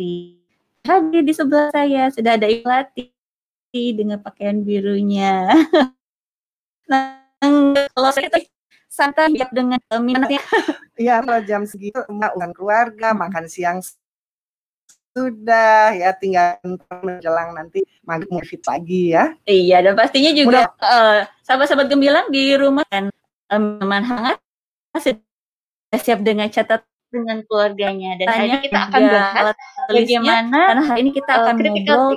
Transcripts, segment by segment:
melatih. Hadir di sebelah saya sudah ada pelatih dengan pakaian birunya. nah, kalau saya santai dengan minatnya. Iya, kalau jam segitu urusan keluarga, makan siang sudah ya tinggal menjelang nanti maghrib fit lagi ya. Iya dan pastinya juga uh, sahabat-sahabat gemilang di rumah kan teman um, hangat masih siap dengan catat dengan keluarganya dan hari ini kita akan bahas bagaimana karena hari ini kita akan uh, ngobrol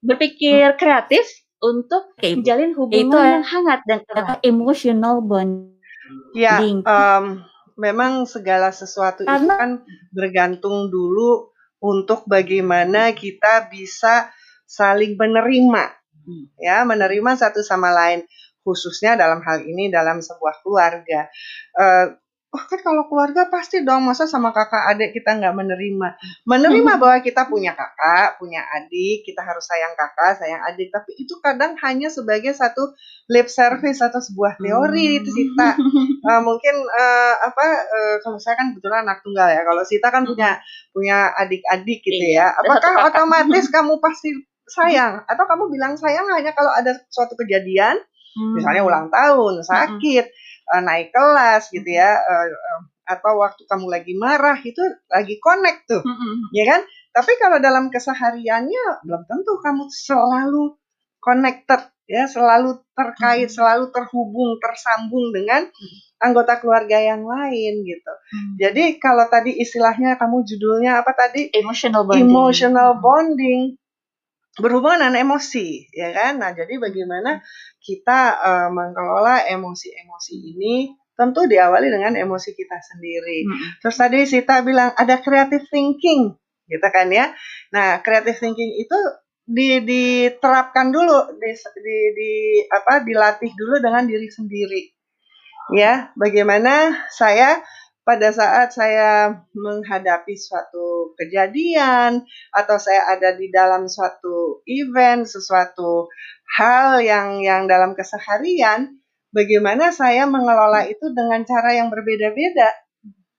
berpikir kreatif untuk okay. menjalin hubungan itu yang hangat dan emotional bond. Ya, um, memang segala sesuatu karena, itu kan bergantung dulu untuk bagaimana kita bisa saling menerima, ya, menerima satu sama lain, khususnya dalam hal ini dalam sebuah keluarga. Uh, oh kan kalau keluarga pasti dong masa sama kakak adik kita nggak menerima? Menerima bahwa kita punya kakak punya adik kita harus sayang kakak sayang adik. Tapi itu kadang hanya sebagai satu lip service atau sebuah teori itu Sita. Uh, mungkin uh, apa uh, kalau saya kan kebetulan anak tunggal ya. Kalau Sita kan punya punya adik-adik gitu ya. Iya, apakah otomatis kamu pasti sayang? Atau kamu bilang sayang hanya kalau ada suatu kejadian misalnya ulang tahun sakit uh, naik kelas gitu ya uh, uh, atau waktu kamu lagi marah itu lagi connect tuh mm-hmm. ya kan? Tapi kalau dalam kesehariannya belum tentu kamu selalu connected ya selalu terkait mm-hmm. selalu terhubung tersambung dengan anggota keluarga yang lain gitu. Mm-hmm. jadi kalau tadi istilahnya kamu judulnya apa tadi? Emotional bonding. Emotional bonding berhubungan dengan emosi ya kan nah jadi bagaimana kita uh, mengelola emosi-emosi ini tentu diawali dengan emosi kita sendiri. Hmm. Terus tadi Sita bilang ada creative thinking, gitu kan ya. Nah, creative thinking itu di, diterapkan dulu, di, di, di apa, dilatih dulu dengan diri sendiri. Ya, bagaimana saya pada saat saya menghadapi suatu kejadian atau saya ada di dalam suatu event, sesuatu hal yang yang dalam keseharian, bagaimana saya mengelola itu dengan cara yang berbeda-beda.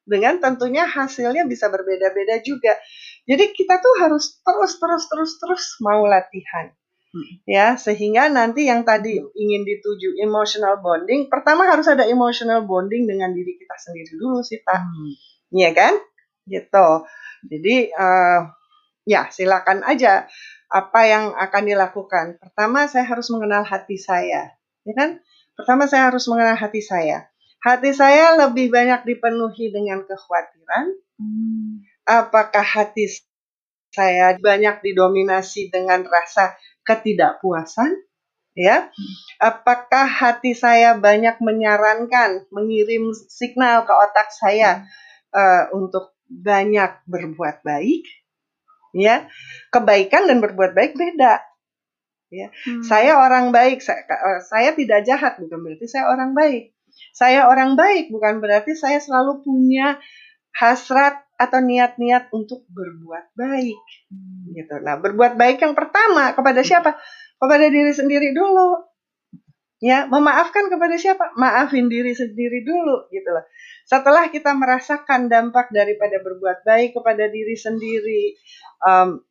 Dengan tentunya hasilnya bisa berbeda-beda juga. Jadi kita tuh harus terus terus terus terus mau latihan. Hmm. Ya, sehingga nanti yang tadi ingin dituju emotional bonding, pertama harus ada emotional bonding dengan diri kita sendiri dulu sih, Pak. Hmm. Iya kan? Gitu. Jadi uh, ya silakan aja apa yang akan dilakukan? Pertama, saya harus mengenal hati saya, ya kan? Pertama, saya harus mengenal hati saya. Hati saya lebih banyak dipenuhi dengan kekhawatiran. Hmm. Apakah hati saya banyak didominasi dengan rasa ketidakpuasan? Ya, apakah hati saya banyak menyarankan, mengirim signal ke otak saya uh, untuk banyak berbuat baik? ya kebaikan dan berbuat baik beda ya hmm. saya orang baik saya, eh, saya tidak jahat bukan berarti saya orang baik saya orang baik bukan berarti saya selalu punya hasrat atau niat-niat untuk berbuat baik. Hmm. gitu. Nah berbuat baik yang pertama kepada siapa? Kepada diri sendiri dulu. Ya memaafkan kepada siapa? Maafin diri sendiri dulu gitu loh. Setelah kita merasakan dampak daripada berbuat baik kepada diri sendiri um,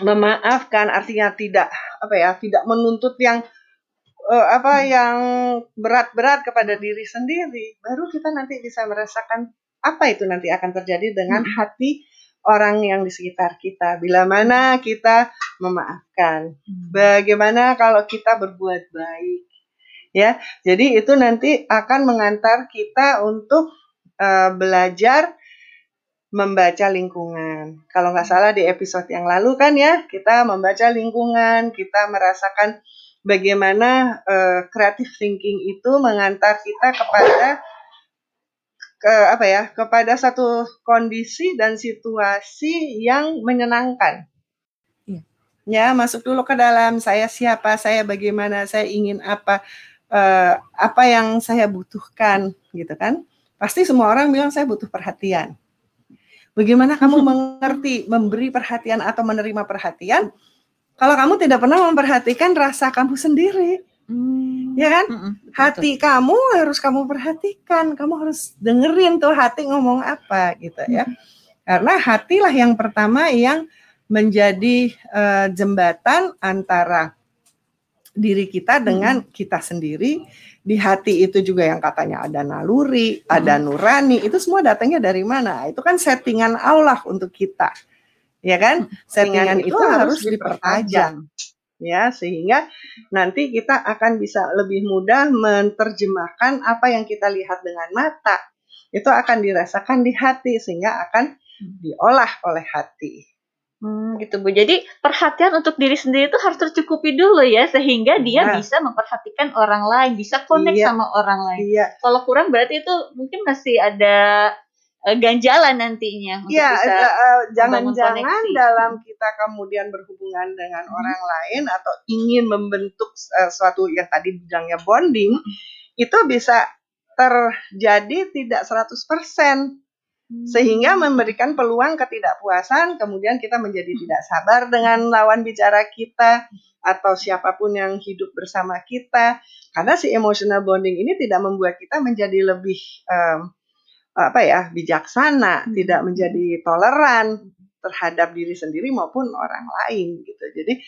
memaafkan artinya tidak apa ya tidak menuntut yang uh, apa yang berat-berat kepada diri sendiri baru kita nanti bisa merasakan apa itu nanti akan terjadi dengan hmm. hati orang yang di sekitar kita bila mana kita memaafkan hmm. bagaimana kalau kita berbuat baik ya. Jadi itu nanti akan mengantar kita untuk uh, belajar membaca lingkungan. Kalau nggak salah di episode yang lalu kan ya, kita membaca lingkungan, kita merasakan bagaimana uh, creative thinking itu mengantar kita kepada ke apa ya, kepada satu kondisi dan situasi yang menyenangkan. Iya. Ya, masuk dulu ke dalam saya siapa, saya bagaimana, saya ingin apa uh, apa yang saya butuhkan gitu kan pasti semua orang bilang saya butuh perhatian bagaimana kamu mengerti memberi perhatian atau menerima perhatian kalau kamu tidak pernah memperhatikan rasa kamu sendiri hmm. Ya kan hmm, hati betul. kamu harus kamu perhatikan kamu harus dengerin tuh hati ngomong apa gitu ya Karena hatilah yang pertama yang menjadi uh, jembatan antara diri kita dengan hmm. kita sendiri. Di hati itu juga yang katanya ada naluri, hmm. ada nurani, itu semua datangnya dari mana? Itu kan settingan Allah untuk kita. Ya kan? Hmm. Settingan itu, itu harus dipertajam. Ya, sehingga nanti kita akan bisa lebih mudah menerjemahkan apa yang kita lihat dengan mata. Itu akan dirasakan di hati sehingga akan diolah oleh hati. Hmm, gitu Bu. Jadi perhatian untuk diri sendiri itu harus tercukupi dulu ya sehingga dia nah. bisa memperhatikan orang lain, bisa connect iya. sama orang lain. Iya. Kalau kurang berarti itu mungkin masih ada uh, ganjalan nantinya Iya, uh, jangan-jangan dalam kita kemudian berhubungan dengan hmm. orang lain atau ingin membentuk uh, suatu yang tadi bilangnya bonding hmm. itu bisa terjadi tidak 100% sehingga memberikan peluang ketidakpuasan, kemudian kita menjadi tidak sabar dengan lawan bicara kita atau siapa pun yang hidup bersama kita, karena si emotional bonding ini tidak membuat kita menjadi lebih um, apa ya bijaksana, hmm. tidak menjadi toleran terhadap diri sendiri maupun orang lain gitu. Jadi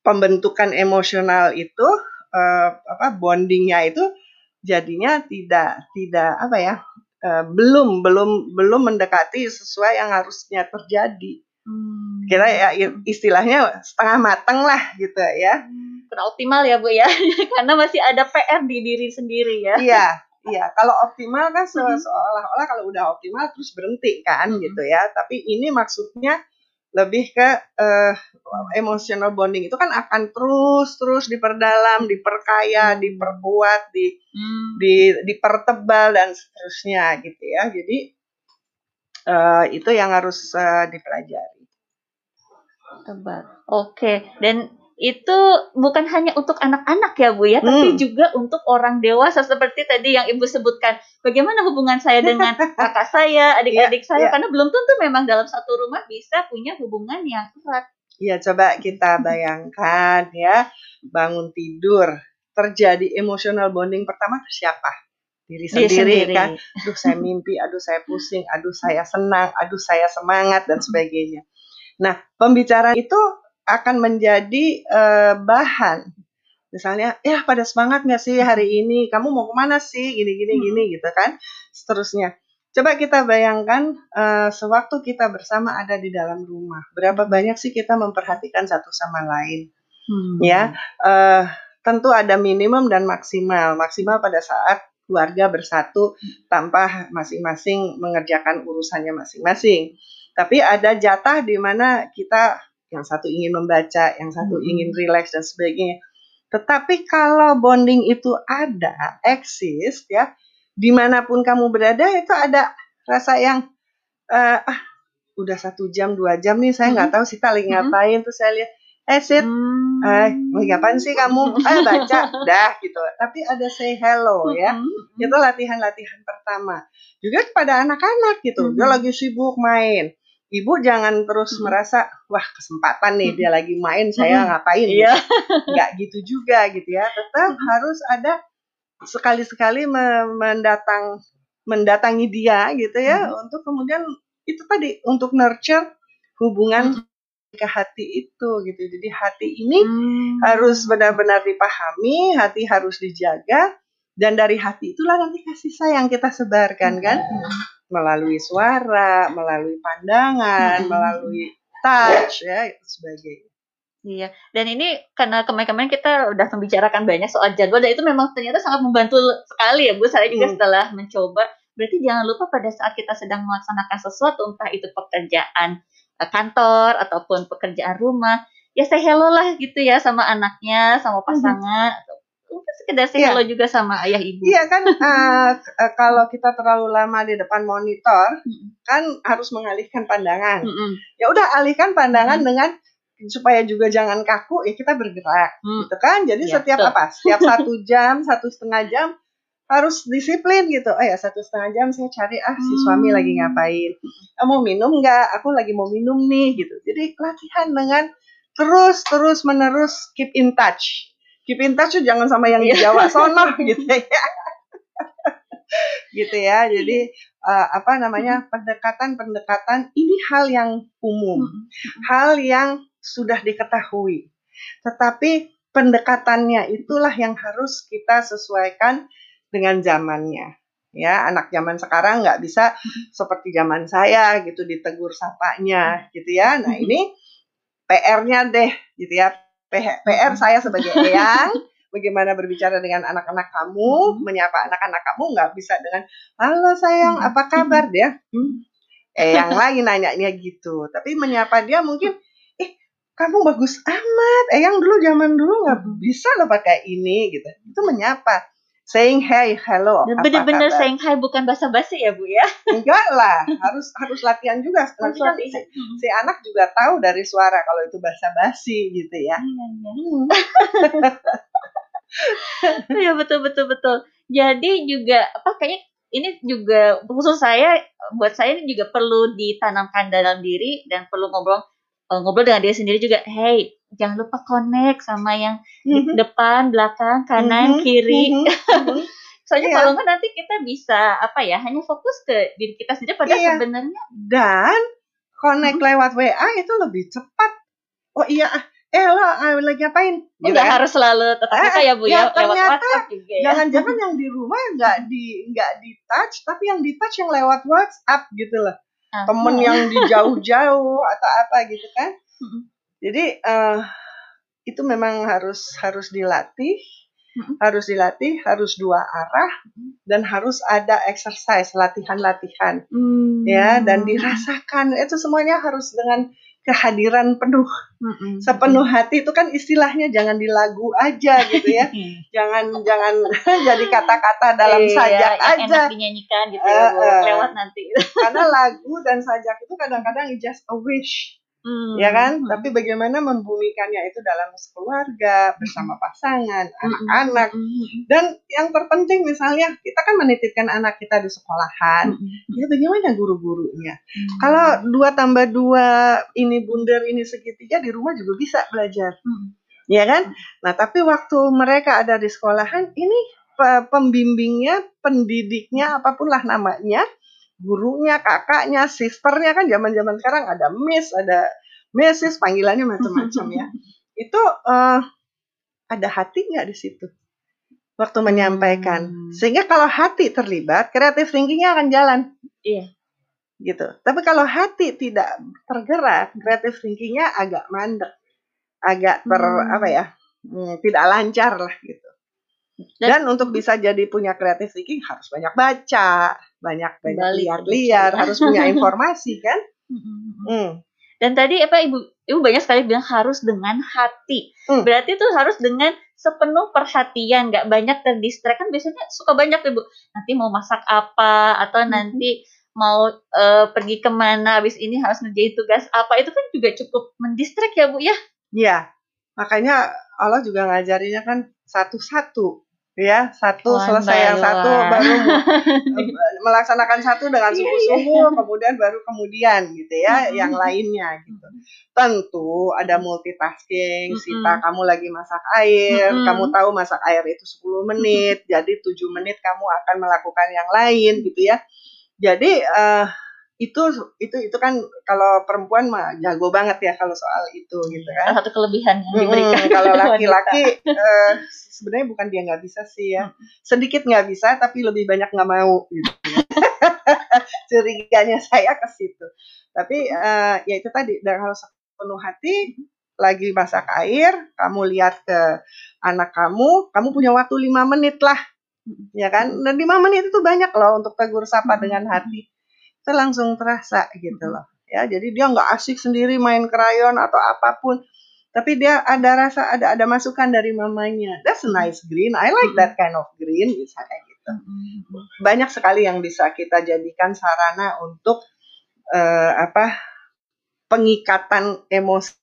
pembentukan emosional itu uh, apa bondingnya itu jadinya tidak tidak apa ya uh, belum belum belum mendekati sesuai yang harusnya terjadi. Hmm. Kita ya istilahnya setengah matang lah gitu ya. Hmm. Kurang optimal ya Bu ya, karena masih ada PR di diri sendiri ya. Iya, iya. Kalau optimal kan se hmm. seolah-olah kalau udah optimal terus berhenti kan hmm. gitu ya. Tapi ini maksudnya lebih ke uh, emotional bonding itu kan akan terus terus diperdalam, diperkaya, hmm. diperkuat, di, hmm. di dipertebal dan seterusnya gitu ya. Jadi uh, itu yang harus uh, dipelajari. Tebal. Oke. Okay. Dan itu bukan hanya untuk anak-anak ya Bu ya, hmm. tapi juga untuk orang dewasa seperti tadi yang Ibu sebutkan. Bagaimana hubungan saya dengan kakak saya, adik-adik yeah, saya yeah. karena belum tentu memang dalam satu rumah bisa punya hubungan yang erat. Ya, coba kita bayangkan ya, bangun tidur, terjadi emotional bonding pertama ke siapa? Diri sendiri, Diri sendiri kan. Aduh, saya mimpi, aduh saya pusing, aduh saya senang, aduh saya semangat dan sebagainya. Nah, pembicaraan itu akan menjadi uh, bahan. Misalnya, ya pada semangat nggak sih hari ini? Kamu mau ke mana sih? Gini gini hmm. gini gitu kan? Seterusnya. Coba kita bayangkan uh, sewaktu kita bersama ada di dalam rumah, berapa banyak sih kita memperhatikan satu sama lain, hmm. ya? Uh, tentu ada minimum dan maksimal. Maksimal pada saat keluarga bersatu tanpa masing-masing mengerjakan urusannya masing-masing. Tapi ada jatah di mana kita yang satu ingin membaca, yang satu hmm. ingin rileks dan sebagainya. Tetapi kalau bonding itu ada, eksis ya, di mana pun kamu berada itu ada rasa yang uh, ah udah satu jam dua jam nih saya nggak hmm. tahu sih lagi hmm. ngapain hmm. tuh saya lihat eh sit hmm. eh ngapain sih kamu ayo baca dah gitu tapi ada say hello ya hmm. itu latihan latihan pertama juga kepada anak-anak gitu hmm. dia lagi sibuk main ibu jangan terus hmm. merasa wah kesempatan nih hmm. dia lagi main saya ngapain iya. nggak gitu juga gitu ya tetap hmm. harus ada sekali-sekali mendatang mendatangi dia gitu ya hmm. untuk kemudian itu tadi untuk nurture hubungan hmm. ke hati itu gitu jadi hati ini hmm. harus benar-benar dipahami hati harus dijaga dan dari hati itulah nanti kasih sayang kita sebarkan kan hmm melalui suara, melalui pandangan, hmm. melalui touch ya itu sebagainya. Iya, dan ini karena kemarin-kemarin kita udah membicarakan banyak soal jadwal dan itu memang ternyata sangat membantu sekali ya Bu. Saya juga hmm. setelah mencoba, berarti jangan lupa pada saat kita sedang melaksanakan sesuatu, entah itu pekerjaan eh, kantor ataupun pekerjaan rumah, ya saya hello lah gitu ya sama anaknya, sama pasangan, hmm mungkin sekedar sih yeah. juga sama ayah ibu. Iya kan uh, kalau kita terlalu lama di depan monitor mm. kan harus mengalihkan pandangan. Mm -mm. Ya udah alihkan pandangan mm. dengan supaya juga jangan kaku ya kita bergerak mm. gitu kan. Jadi yeah, setiap betul. apa? Setiap satu jam, satu setengah jam harus disiplin gitu. Oh ya satu setengah jam saya cari ah si suami lagi mm. ngapain. Ah, mau minum nggak? Aku lagi mau minum nih gitu. Jadi latihan dengan terus terus menerus keep in touch keep in touch jangan sama yang di iya. Jawa sono gitu ya. gitu ya. Jadi uh, apa namanya pendekatan-pendekatan ini hal yang umum, hal yang sudah diketahui. Tetapi pendekatannya itulah yang harus kita sesuaikan dengan zamannya. Ya, anak zaman sekarang nggak bisa seperti zaman saya gitu ditegur sapanya gitu ya. Nah ini PR-nya deh gitu ya. PR saya sebagai eyang bagaimana berbicara dengan anak-anak kamu, menyapa anak-anak kamu nggak bisa dengan halo sayang apa kabar dia. Hmm. Eh yang lain nanyanya gitu. Tapi menyapa dia mungkin kamu bagus amat. Eh yang dulu zaman dulu nggak bisa loh pakai ini gitu. Itu menyapa. Saying hey, hello. Bener-bener saying hi bukan bahasa basi ya bu ya? Enggak lah, harus harus latihan juga. Nanti kan si, hmm. si anak juga tahu dari suara kalau itu bahasa basi gitu ya. Iya. Hmm. ya betul betul betul. Jadi juga apa kayaknya ini juga khusus saya buat saya ini juga perlu ditanamkan dalam diri dan perlu ngobrol uh, ngobrol dengan dia sendiri juga, hey jangan lupa connect sama yang mm-hmm. di mhm. depan, belakang, kanan, mm-hmm. kiri. Mm-hmm. Soalnya yeah. kalau nggak nanti kita bisa apa ya hanya fokus ke diri kita saja pada yeah. sebenarnya dan connect mm-hmm. lewat WA itu lebih cepat. Oh iya, eh lo ah, lagi ngapain? Gitu kan? harus selalu tetap eh, ya bu ya, ya lewat WhatsApp juga ya. Jangan-jangan yang di rumah nggak di nggak di touch, tapi yang di touch yang lewat WhatsApp gitu loh temen yang di jauh-jauh atau apa gitu kan jadi uh, itu memang harus harus dilatih harus dilatih harus dua arah dan harus ada exercise latihan-latihan. Hmm. ya dan dirasakan itu semuanya harus dengan kehadiran penuh. Mm-hmm. sepenuh hati itu kan istilahnya jangan di lagu aja gitu ya. Jangan jangan jadi kata-kata dalam iya, sajak aja enak dinyanyikan gitu ya uh, lewat nanti. Karena lagu dan sajak itu kadang-kadang just a wish Hmm. Ya kan? Hmm. Tapi bagaimana membumikannya itu dalam keluarga, bersama pasangan, hmm. anak-anak. Hmm. Dan yang terpenting misalnya kita kan menitipkan anak kita di sekolahan. Hmm. Ya bagaimana guru-gurunya? Hmm. Kalau dua tambah dua ini bundar ini segitiga di rumah juga bisa belajar. Hmm. Ya kan? Nah, tapi waktu mereka ada di sekolahan ini pembimbingnya, pendidiknya apa pun lah namanya gurunya, kakaknya, sisternya kan zaman-zaman sekarang ada miss, ada mrs, panggilannya macam-macam ya. Itu uh, ada hati nggak di situ? Waktu menyampaikan. Hmm. Sehingga kalau hati terlibat, kreatif thinkingnya akan jalan. Iya. Gitu. Tapi kalau hati tidak tergerak, kreatif thinkingnya agak mandek. Agak ter, hmm. apa ya, hmm, tidak lancar lah gitu. Dan, Dan untuk bisa jadi punya kreatif thinking harus banyak baca, banyak banyak lihat-lihat, harus punya informasi kan. Hmm. Dan tadi apa ibu ibu banyak sekali bilang harus dengan hati. Hmm. Berarti itu harus dengan sepenuh perhatian, nggak banyak terdistrak kan biasanya suka banyak ibu. Nanti mau masak apa atau hmm. nanti mau uh, pergi ke mana, habis ini harus ngerjain tugas apa itu kan juga cukup mendistrak ya bu ya. Iya, makanya Allah juga ngajarinya kan satu-satu ya satu One selesai yang satu baru melaksanakan satu dengan iya, sungguh-sungguh kemudian baru kemudian gitu ya yang lainnya gitu. Tentu ada multitasking Sita kamu lagi masak air kamu tahu masak air itu 10 menit jadi tujuh menit kamu akan melakukan yang lain gitu ya. Jadi uh, itu itu itu kan kalau perempuan mah jago banget ya kalau soal itu gitu kan. satu kelebihan yang diberikan hmm, kalau laki-laki uh, sebenarnya bukan dia nggak bisa sih ya. Sedikit nggak bisa tapi lebih banyak nggak mau gitu. Curiganya saya ke situ. Tapi uh, ya itu tadi dan harus penuh hati lagi masak air kamu lihat ke anak kamu kamu punya waktu lima menit lah ya kan? Dan lima menit itu banyak loh untuk tegur sapa dengan hati itu langsung terasa gitu loh. Ya jadi dia nggak asik sendiri main krayon atau apa pun. Tapi dia ada rasa ada ada masukan dari mamanya. That's a nice green. I like that kind of green misalnya gitu. Banyak sekali yang bisa kita jadikan sarana untuk uh, apa pengikatan emosi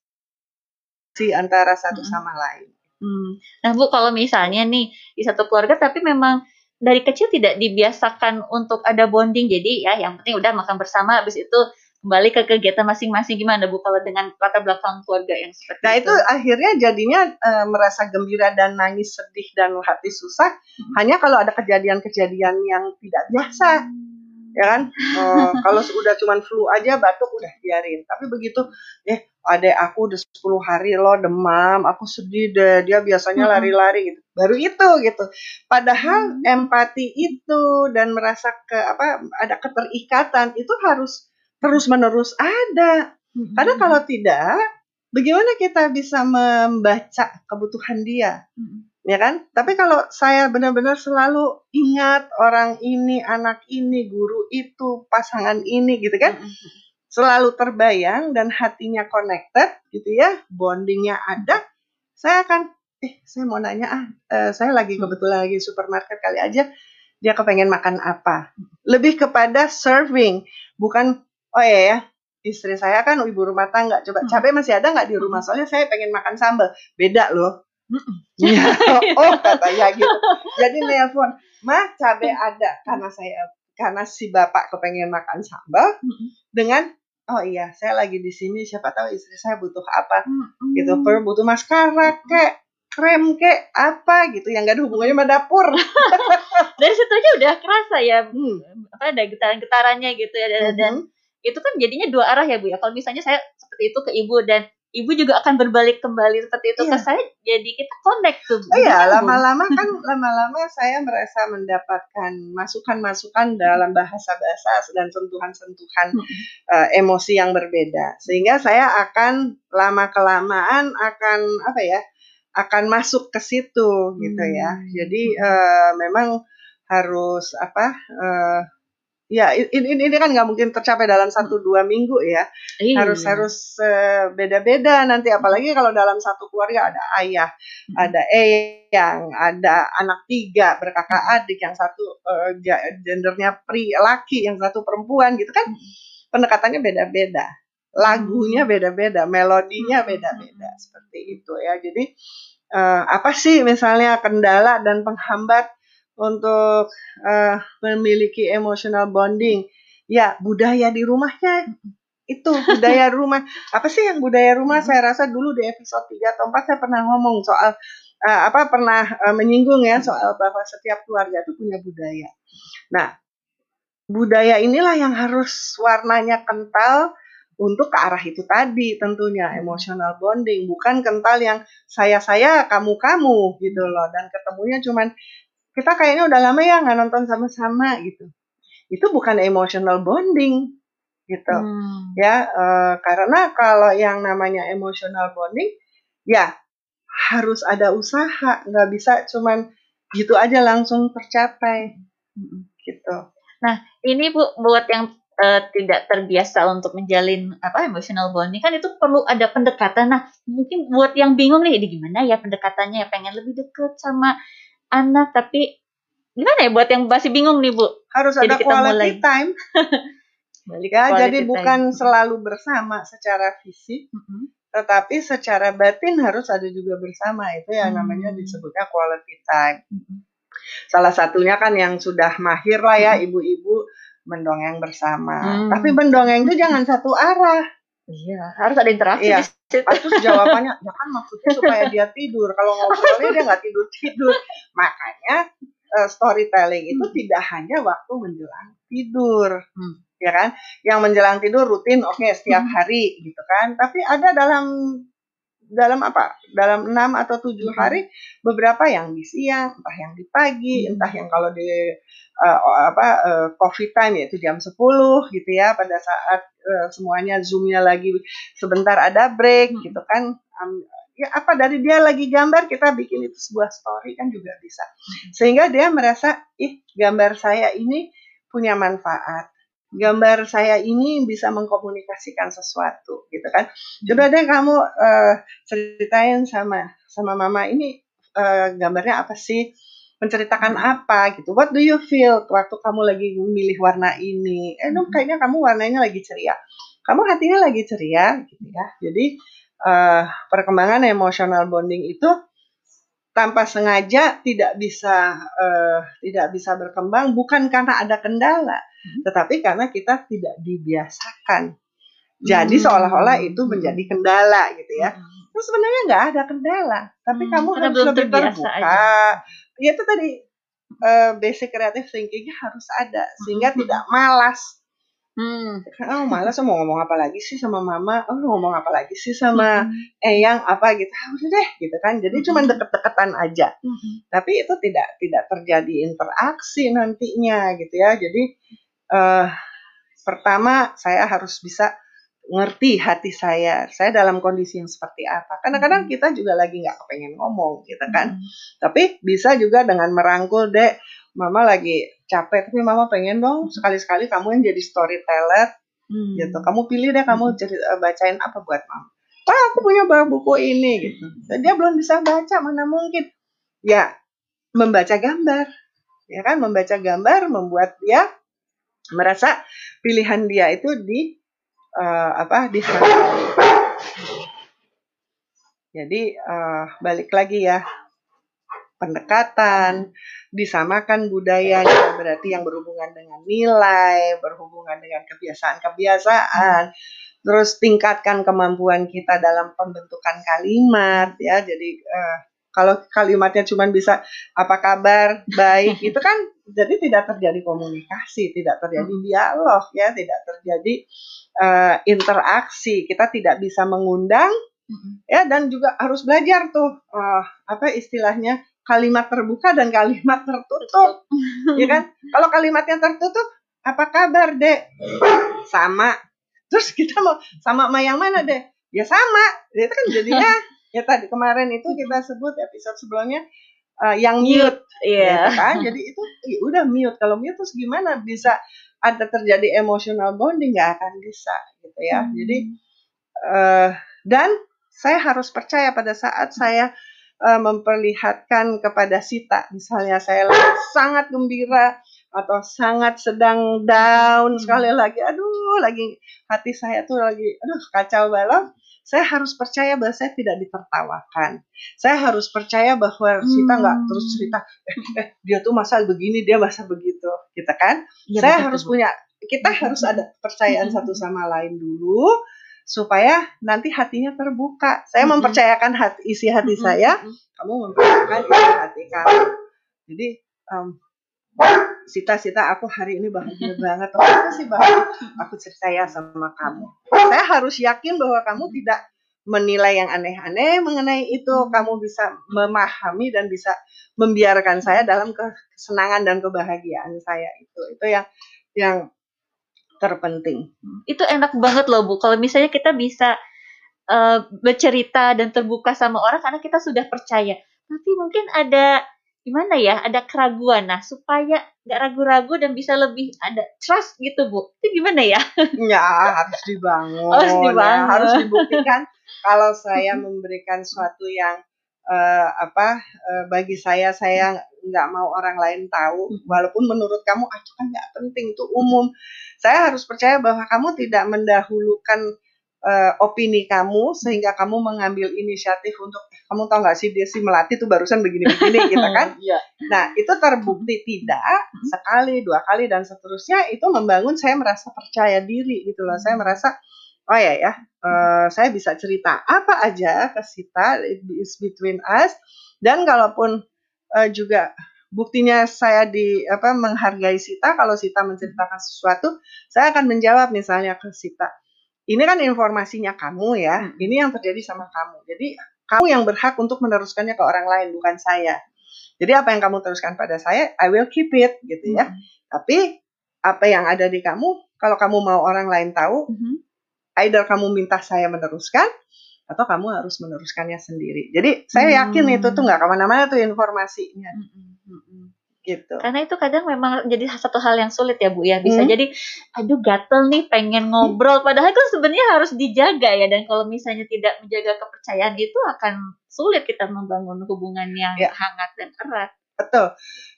antara satu sama lain. Hmm. Nah bu kalau misalnya nih di satu keluarga tapi memang dari kecil tidak dibiasakan untuk ada bonding jadi ya yang penting udah makan bersama habis itu kembali ke kegiatan masing-masing gimana Bu kalau dengan latar belakang keluarga yang seperti Nah itu? itu akhirnya jadinya uh, merasa gembira dan nangis sedih dan hati susah hmm. hanya kalau ada kejadian-kejadian yang tidak biasa ya kan? Uh, kalau sudah cuman flu aja batuk udah biarin tapi begitu eh adek aku udah 10 hari loh demam aku sedih deh. Dia biasanya lari-lari gitu. Baru itu gitu. Padahal hmm. empati itu dan merasa ke apa ada keterikatan itu harus terus menerus ada. Hmm. karena kalau tidak bagaimana kita bisa membaca kebutuhan dia? Hmm. Ya kan? Tapi kalau saya benar-benar selalu ingat orang ini anak ini guru itu pasangan ini gitu kan? Selalu terbayang dan hatinya connected gitu ya, bondingnya ada, saya akan eh saya mau nanya ah uh, saya lagi kebetulan lagi supermarket kali aja dia kepengen makan apa. Lebih kepada serving, bukan oh ya ya istri saya kan ibu rumah tangga coba cabai masih ada nggak di rumah? Soalnya saya pengen makan sambal. Beda loh ya, oh katanya gitu. Jadi nelpon mah cabai ada. Karena saya karena si bapak kepengen makan sambal dengan oh iya saya lagi di sini siapa tahu istri saya butuh apa. Gitu per butuh maskara kek krem kek apa? Gitu yang gak ada hubungannya sama dapur. Dari situ aja udah kerasa ya hmm. apa ada getaran-getarannya gitu ya dan, hmm. dan itu kan jadinya dua arah ya bu ya. Kalau misalnya saya seperti itu ke ibu dan ibu juga akan berbalik kembali seperti itu iya. ke saya jadi kita connect tuh oh iya lama-lama kan lama-lama saya merasa mendapatkan masukan-masukan dalam bahasa-bahasa dan sentuhan-sentuhan hmm. uh, emosi yang berbeda sehingga saya akan lama kelamaan akan apa ya akan masuk ke situ gitu ya hmm. jadi uh, memang harus apa uh, ya ini, ini kan nggak mungkin tercapai dalam satu dua minggu ya iya. harus harus uh, beda-beda nanti apalagi kalau dalam satu keluarga ada ayah hmm. ada eyang ada anak tiga berkakak adik yang satu uh, gendernya pri laki yang satu perempuan gitu kan pendekatannya beda-beda lagunya hmm. beda-beda melodinya hmm. beda-beda seperti itu ya jadi uh, apa sih misalnya kendala dan penghambat untuk uh, memiliki emotional bonding. Ya, budaya di rumahnya itu budaya rumah. Apa sih yang budaya rumah? Saya rasa dulu di episode 3 atau 4 saya pernah ngomong soal uh, apa pernah uh, menyinggung ya soal bahwa setiap keluarga itu punya budaya. Nah, budaya inilah yang harus warnanya kental untuk ke arah itu tadi tentunya emotional bonding bukan kental yang saya saya kamu kamu gitu loh dan ketemunya cuman kita kayaknya udah lama ya nggak nonton sama-sama gitu. Itu bukan emotional bonding gitu. Hmm. ya uh, karena kalau yang namanya emotional bonding ya harus ada usaha nggak bisa cuman gitu aja langsung tercapai hmm. gitu. Nah ini bu buat yang uh, tidak terbiasa untuk menjalin apa emotional bonding kan itu perlu ada pendekatan. Nah mungkin buat yang bingung nih ini gimana ya pendekatannya? Ya pengen lebih deket sama anak tapi gimana ya buat yang masih bingung nih Bu? Harus jadi ada kita quality mulai. time. Balik ya, jadi time. bukan selalu bersama secara fisik, mm -hmm. tetapi secara batin harus ada juga bersama. Itu yang mm -hmm. namanya disebutnya quality time. Mm -hmm. Salah satunya kan yang sudah mahir lah ya ibu-ibu mendongeng bersama. Mm -hmm. Tapi mendongeng itu jangan satu arah. Iya, harus ada interaksi iya. Terus jawabannya, ya kan maksudnya supaya dia tidur. Kalau ngobrolnya dia nggak tidur tidur. Makanya uh, storytelling itu hmm. tidak hanya waktu menjelang tidur. Hmm. Ya kan? Yang menjelang tidur rutin oke okay, setiap hmm. hari gitu kan. Tapi ada dalam dalam apa? Dalam enam atau tujuh hmm. hari beberapa yang di siang, entah yang di pagi, hmm. entah yang kalau di uh, apa uh, coffee time yaitu jam 10 gitu ya pada saat uh, semuanya zoomnya lagi sebentar ada break hmm. gitu kan um, ya apa dari dia lagi gambar kita bikin itu sebuah story kan juga bisa sehingga dia merasa ih gambar saya ini punya manfaat gambar saya ini bisa mengkomunikasikan sesuatu gitu kan coba deh kamu uh, ceritain sama sama mama ini uh, gambarnya apa sih menceritakan apa gitu. What do you feel waktu kamu lagi memilih warna ini? Eh, no, kayaknya kamu warnanya lagi ceria. Kamu hatinya lagi ceria gitu ya. Jadi uh, perkembangan emosional bonding itu tanpa sengaja tidak bisa uh, tidak bisa berkembang bukan karena ada kendala, hmm. tetapi karena kita tidak dibiasakan Jadi Hmm. seolah-olah itu menjadi kendala gitu ya. Hmm. Terus sebenarnya nggak ada kendala, tapi Hmm, kamu karena harus belum lebih terbuka. aja. Ya itu tadi eh, basic creative thinkingnya harus ada sehingga Hmm. tidak malas. Hmm. Oh malas mau ngomong apa lagi sih sama mama? Oh lu ngomong apa lagi sih sama Hmm. eyang apa gitu? Ah, udah deh gitu kan. Jadi Hmm. cuma deket-deketan aja. Hmm. Tapi itu tidak tidak terjadi interaksi nantinya gitu ya. Jadi eh pertama saya harus bisa ngerti hati saya. Saya dalam kondisi yang seperti apa. Kadang-kadang kita juga lagi nggak kepengen ngomong gitu kan. Hmm. Tapi bisa juga dengan merangkul, Dek, Mama lagi capek, tapi Mama pengen dong sekali-sekali kamu yang jadi storyteller Hmm. gitu. Kamu pilih deh kamu cerita, bacain apa buat Mama. Pak, aku punya bawa buku ini gitu. Dan dia belum bisa baca, mana mungkin. Ya, membaca gambar. Ya kan, membaca gambar membuat dia merasa pilihan dia itu di eh, apa dihargai. Jadi eh, balik lagi ya pendekatan, disamakan budayanya berarti yang berhubungan dengan nilai, berhubungan dengan kebiasaan-kebiasaan, terus tingkatkan kemampuan kita dalam pembentukan kalimat ya. Jadi eh, kalau kalimatnya cuma bisa apa kabar, baik, itu kan jadi tidak terjadi komunikasi, tidak terjadi dialog ya, tidak terjadi eh, interaksi. Kita tidak bisa mengundang Hmm. ya dan juga harus belajar tuh eh, apa istilahnya kalimat terbuka dan kalimat tertutup. Ya kan? Kalau kalimatnya tertutup apa kabar dek? Sama. Terus kita mau sama sama yang mana deh ya sama. Itu kan jadinya ya tadi kemarin itu kita sebut episode sebelumnya eh, yang mute. Iya. gitu kan? Jadi itu ya udah mute. Kalau mute terus gimana? Bisa ada terjadi emotional bonding nggak akan bisa gitu ya. Hmm. jadi eh, dan saya harus percaya pada saat saya eh, memperlihatkan kepada Sita, misalnya saya lagi sangat gembira atau sangat sedang down Hmm. sekali lagi, aduh lagi hati saya tuh lagi aduh kacau balau. Saya harus percaya bahwa saya tidak ditertawakan. Saya harus percaya bahwa Sita nggak Hmm. terus cerita, eh, eh, dia tuh masa begini, dia masa begitu, gitu kan? Iya, saya betul, harus punya kita harus ada kepercayaan satu sama lain dulu supaya nanti hatinya terbuka. Saya Mm-mm. mempercayakan hati, isi hati Mm-mm. saya, kamu mempercayakan isi hati kamu. Jadi em, Sita-sita aku hari ini bahagia banget. Oh, apa sih bahagia? Aku percaya sama kamu. Saya harus yakin bahwa kamu tidak menilai yang aneh-aneh mengenai itu. Kamu bisa memahami dan bisa membiarkan saya dalam kesenangan dan kebahagiaan saya itu. Itu yang yang terpenting. Itu enak banget loh Bu. Kalau misalnya kita bisa eh, bercerita dan terbuka sama orang karena kita sudah percaya. Tapi mungkin ada gimana ya? Ada keraguan. Nah, supaya nggak ragu-ragu dan bisa lebih ada trust gitu Bu. Itu gimana ya? Ya harus dibangun. Harus ya. dibangun. harus dibuktikan kalau saya memberikan suatu yang eh, apa eh, bagi saya saya nggak mau orang lain tahu. Walaupun menurut kamu ah itu kan nggak penting itu umum. Saya harus percaya bahwa kamu tidak mendahulukan eh, opini kamu sehingga kamu mengambil inisiatif untuk "Eh, kamu tahu nggak sih dia si melati tuh barusan begini-begini gitu kan? Iya. Nah, itu terbukti tidak sekali, dua kali dan seterusnya itu membangun saya merasa percaya diri gitu loh. Saya merasa oh ya ya, eh, saya bisa cerita apa aja ke Sita it is between us dan kalaupun eh, juga buktinya saya di apa menghargai Sita kalau Sita menceritakan sesuatu, saya akan menjawab misalnya ke Sita. Ini kan informasinya kamu ya. Hmm. Ini yang terjadi sama kamu. Jadi kamu yang berhak untuk meneruskannya ke orang lain bukan saya. Jadi apa yang kamu teruskan pada saya, I will keep it gitu ya. Tapi apa yang ada di kamu, kalau kamu mau orang lain tahu, Mhm. Either kamu minta saya meneruskan atau kamu harus meneruskannya sendiri. Jadi saya yakin Hmm. itu tuh nggak ke mana-mana tuh informasinya Mhm, mhm. gitu. Karena itu kadang memang jadi satu hal yang sulit ya Bu ya. Bisa Hmm. jadi aduh gatel nih pengen ngobrol padahal kan sebenarnya harus dijaga ya dan kalau misalnya tidak menjaga kepercayaan itu akan sulit kita membangun hubungan yang Ya. hangat dan erat. Betul.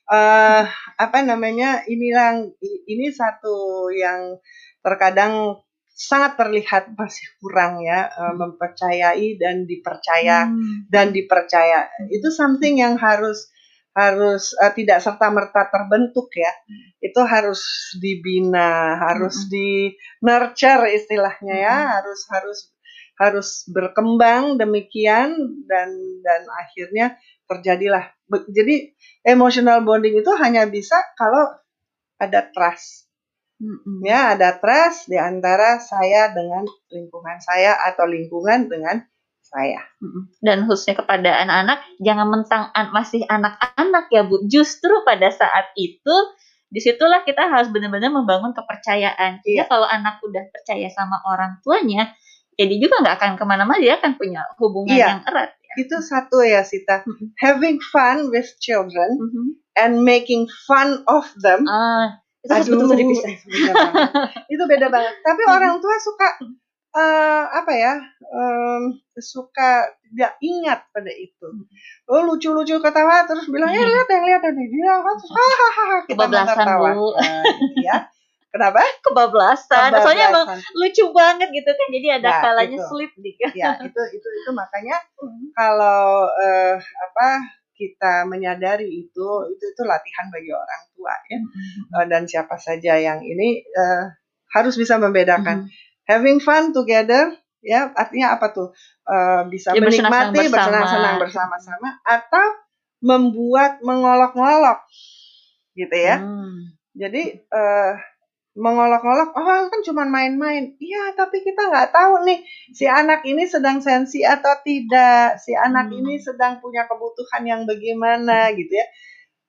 eh apa namanya? Inilah ini satu yang terkadang sangat terlihat masih kurang ya eh, Hmm. mempercayai dan dipercaya Hmm. dan dipercaya itu something yang harus harus uh, tidak serta merta terbentuk ya. Itu harus dibina, harus hmm. di nurture istilahnya ya, hmm. harus harus harus berkembang demikian dan dan akhirnya terjadilah. Jadi emotional bonding itu hanya bisa kalau ada trust. Hmm Ya, ada trust di antara saya dengan lingkungan saya atau lingkungan dengan saya. Dan khususnya kepada anak-anak, jangan mentang masih anak-anak ya Bu. Justru pada saat itu, di situlah kita harus benar-benar membangun kepercayaan. Iya. kalau anak udah percaya sama orang tuanya, jadi juga nggak akan ke mana-mana, dia akan punya hubungan iya. yang erat. Ya. Itu satu ya Sita. Having fun with children mm-hmm. and making fun of them. Uh, itu Aduh, betul-betul dipisah. Itu beda banget. itu beda banget. Tapi orang tua suka uh, apa ya um, suka tidak ingat pada itu. Oh lucu-lucu ketawa terus bilang ya lihat yang lihat tadi dia hahaha kita ketawa. Bu. Uh, ya. Kenapa? Kebablasan. Kebablasan. Soalnya emang lucu banget gitu kan. Jadi ada ya, kalanya itu. slip dikit. Ya, itu itu itu makanya kalau uh, apa kita menyadari itu itu itu latihan bagi orang tua ya. Uh, dan siapa saja yang ini uh, harus bisa membedakan. Mm-hmm having fun together ya artinya apa tuh uh, bisa ya, menikmati bersenang-senang bersama-sama atau membuat mengolok-ngolok gitu ya hmm. jadi uh, mengolok-ngolok oh kan cuma main-main iya tapi kita nggak tahu nih si anak ini sedang sensi atau tidak si anak hmm. ini sedang punya kebutuhan yang bagaimana gitu ya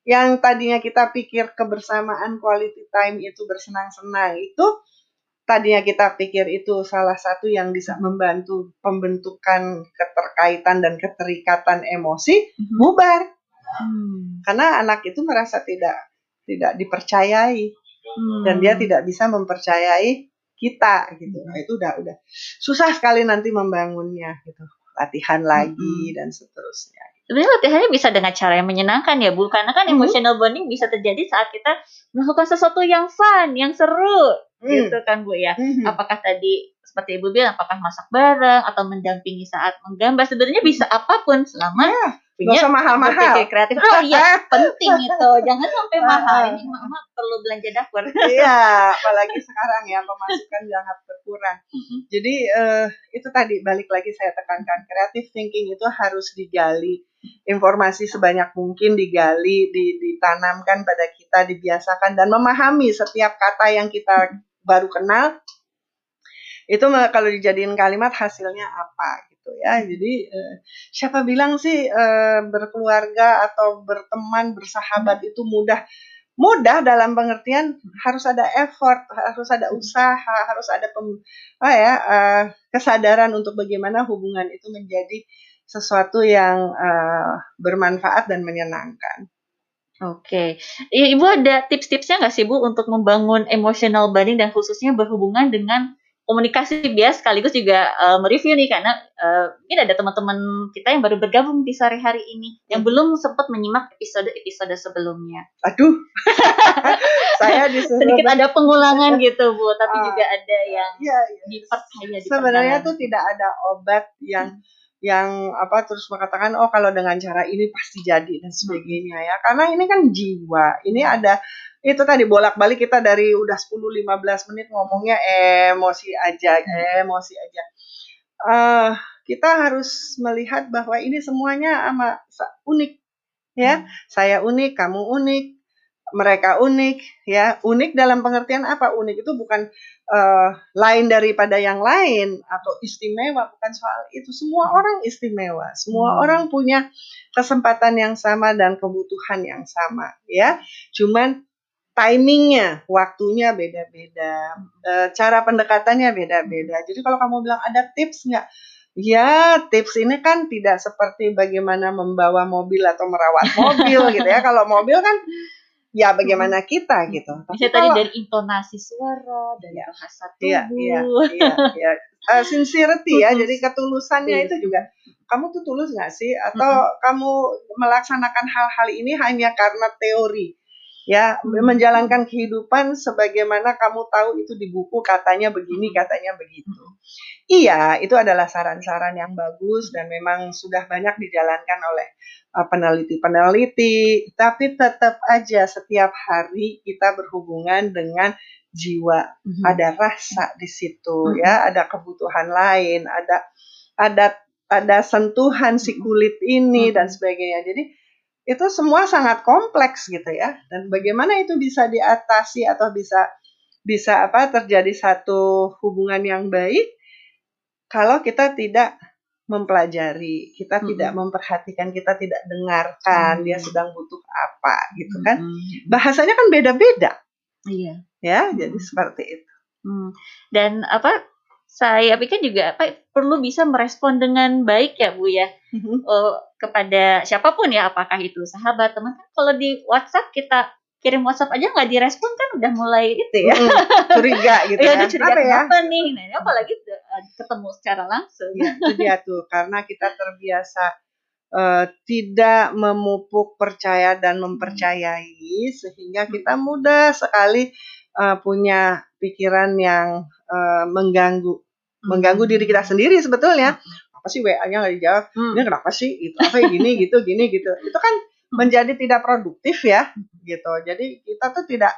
yang tadinya kita pikir kebersamaan quality time itu bersenang-senang itu tadinya kita pikir itu salah satu yang bisa membantu pembentukan keterkaitan dan keterikatan emosi mm-hmm. bubar hmm. karena anak itu merasa tidak tidak dipercayai hmm. dan dia tidak bisa mempercayai kita gitu nah, itu udah udah susah sekali nanti membangunnya gitu latihan lagi hmm. dan seterusnya sebenarnya latihannya bisa dengan cara yang menyenangkan ya Bu karena kan mm -hmm. emotional bonding bisa terjadi saat kita melakukan sesuatu yang fun yang seru hmm. gitu kan Bu ya. Hmm. Apakah tadi seperti Ibu bilang apakah masak bareng atau mendampingi saat menggambar sebenarnya bisa apa pun selama ya, punya mahal-mahal kreatif. Oh iya, penting itu. Jangan sampai mahal. Ini mama perlu belanja dapur. iya, apalagi sekarang ya pemasukan sangat berkurang. Jadi uh, itu tadi balik lagi saya tekankan kreatif thinking itu harus digali informasi sebanyak mungkin digali, ditanamkan pada kita, dibiasakan dan memahami setiap kata yang kita baru kenal itu kalau dijadiin kalimat hasilnya apa gitu ya. Jadi eh, siapa bilang sih eh, berkeluarga atau berteman bersahabat itu mudah? Mudah dalam pengertian harus ada effort harus ada usaha harus ada pem, oh ya eh, kesadaran untuk bagaimana hubungan itu menjadi sesuatu yang uh, bermanfaat dan menyenangkan. Oke, Ibu ada tips-tipsnya nggak sih Bu untuk membangun emotional bonding dan khususnya berhubungan dengan komunikasi bias sekaligus juga uh, mereview nih karena uh, mungkin ada teman-teman kita yang baru bergabung di sore hari ini yang hmm. belum sempat menyimak episode-episode sebelumnya. Aduh, saya disuruh sedikit ada pengulangan gitu bu, tapi uh, juga ada yang ya, ya. dipercaya. Sebenarnya tuh tidak ada obat yang hmm yang apa terus mengatakan oh kalau dengan cara ini pasti jadi dan sebagainya ya karena ini kan jiwa ini ada itu tadi bolak-balik kita dari udah 10-15 menit ngomongnya emosi aja emosi aja. Uh, kita harus melihat bahwa ini semuanya ama unik ya. Hmm. saya unik kamu unik mereka unik ya. Unik dalam pengertian apa? Unik itu bukan uh, lain daripada yang lain atau istimewa bukan soal itu. Semua orang istimewa semua hmm. orang punya kesempatan yang sama dan kebutuhan yang sama ya. Cuman timingnya waktunya beda-beda uh, cara pendekatannya beda-beda jadi kalau kamu bilang ada tips nggak Ya, tips ini kan tidak seperti bagaimana membawa mobil atau merawat mobil gitu ya. Kalau mobil kan ya bagaimana kita gitu. Tapi Bisa tadi dari intonasi suara, dari ya, bahasa iya, tubuh. Iya, iya, iya. Uh, sincerity ya, jadi ketulusannya itu juga kamu tuh tulus nggak sih atau -hmm. kamu melaksanakan hal-hal ini hanya karena teori ya Hmm. menjalankan kehidupan sebagaimana kamu tahu itu di buku katanya begini Hmm. katanya begitu iya itu adalah saran-saran yang bagus dan memang sudah banyak dijalankan oleh uh, peneliti-peneliti tapi tetap aja setiap hari kita berhubungan dengan jiwa Mhm. ada rasa di situ Mhm. ya ada kebutuhan lain ada ada ada sentuhan si kulit ini dan sebagainya jadi itu semua sangat kompleks gitu ya dan bagaimana itu bisa diatasi atau bisa bisa apa terjadi satu hubungan yang baik kalau kita tidak mempelajari kita Mm-mm. tidak memperhatikan kita tidak dengarkan dia Hmm. sedang butuh apa gitu kan Mhm. bahasanya kan beda-beda Iya. ya Mm-mm. jadi seperti itu Hmm. Dan apa? Saya pikir juga apa perlu bisa merespon dengan baik ya Bu ya Mhm. eh, kepada siapa pun ya apakah itu sahabat teman kan kalau di WhatsApp kita kirim WhatsApp aja nggak direspon kan udah mulai itu ya. Mm, curiga gitu ya ya, udah curiga apa ya kenapa nih? Nah, apalagi eh, ketemu secara langsung. Ya, itu dia tuh karena kita terbiasa eh, tidak memupuk percaya dan mempercayai sehingga kita mudah sekali eh, punya pikiran yang eh, mengganggu mengganggu diri kita sendiri sebetulnya. Apa sih WA-nya nggak dijawab? Hmm. ini kenapa sih? Gitu apa ya, gini gitu gini gitu. Itu kan menjadi tidak produktif ya gitu. Jadi kita tuh tidak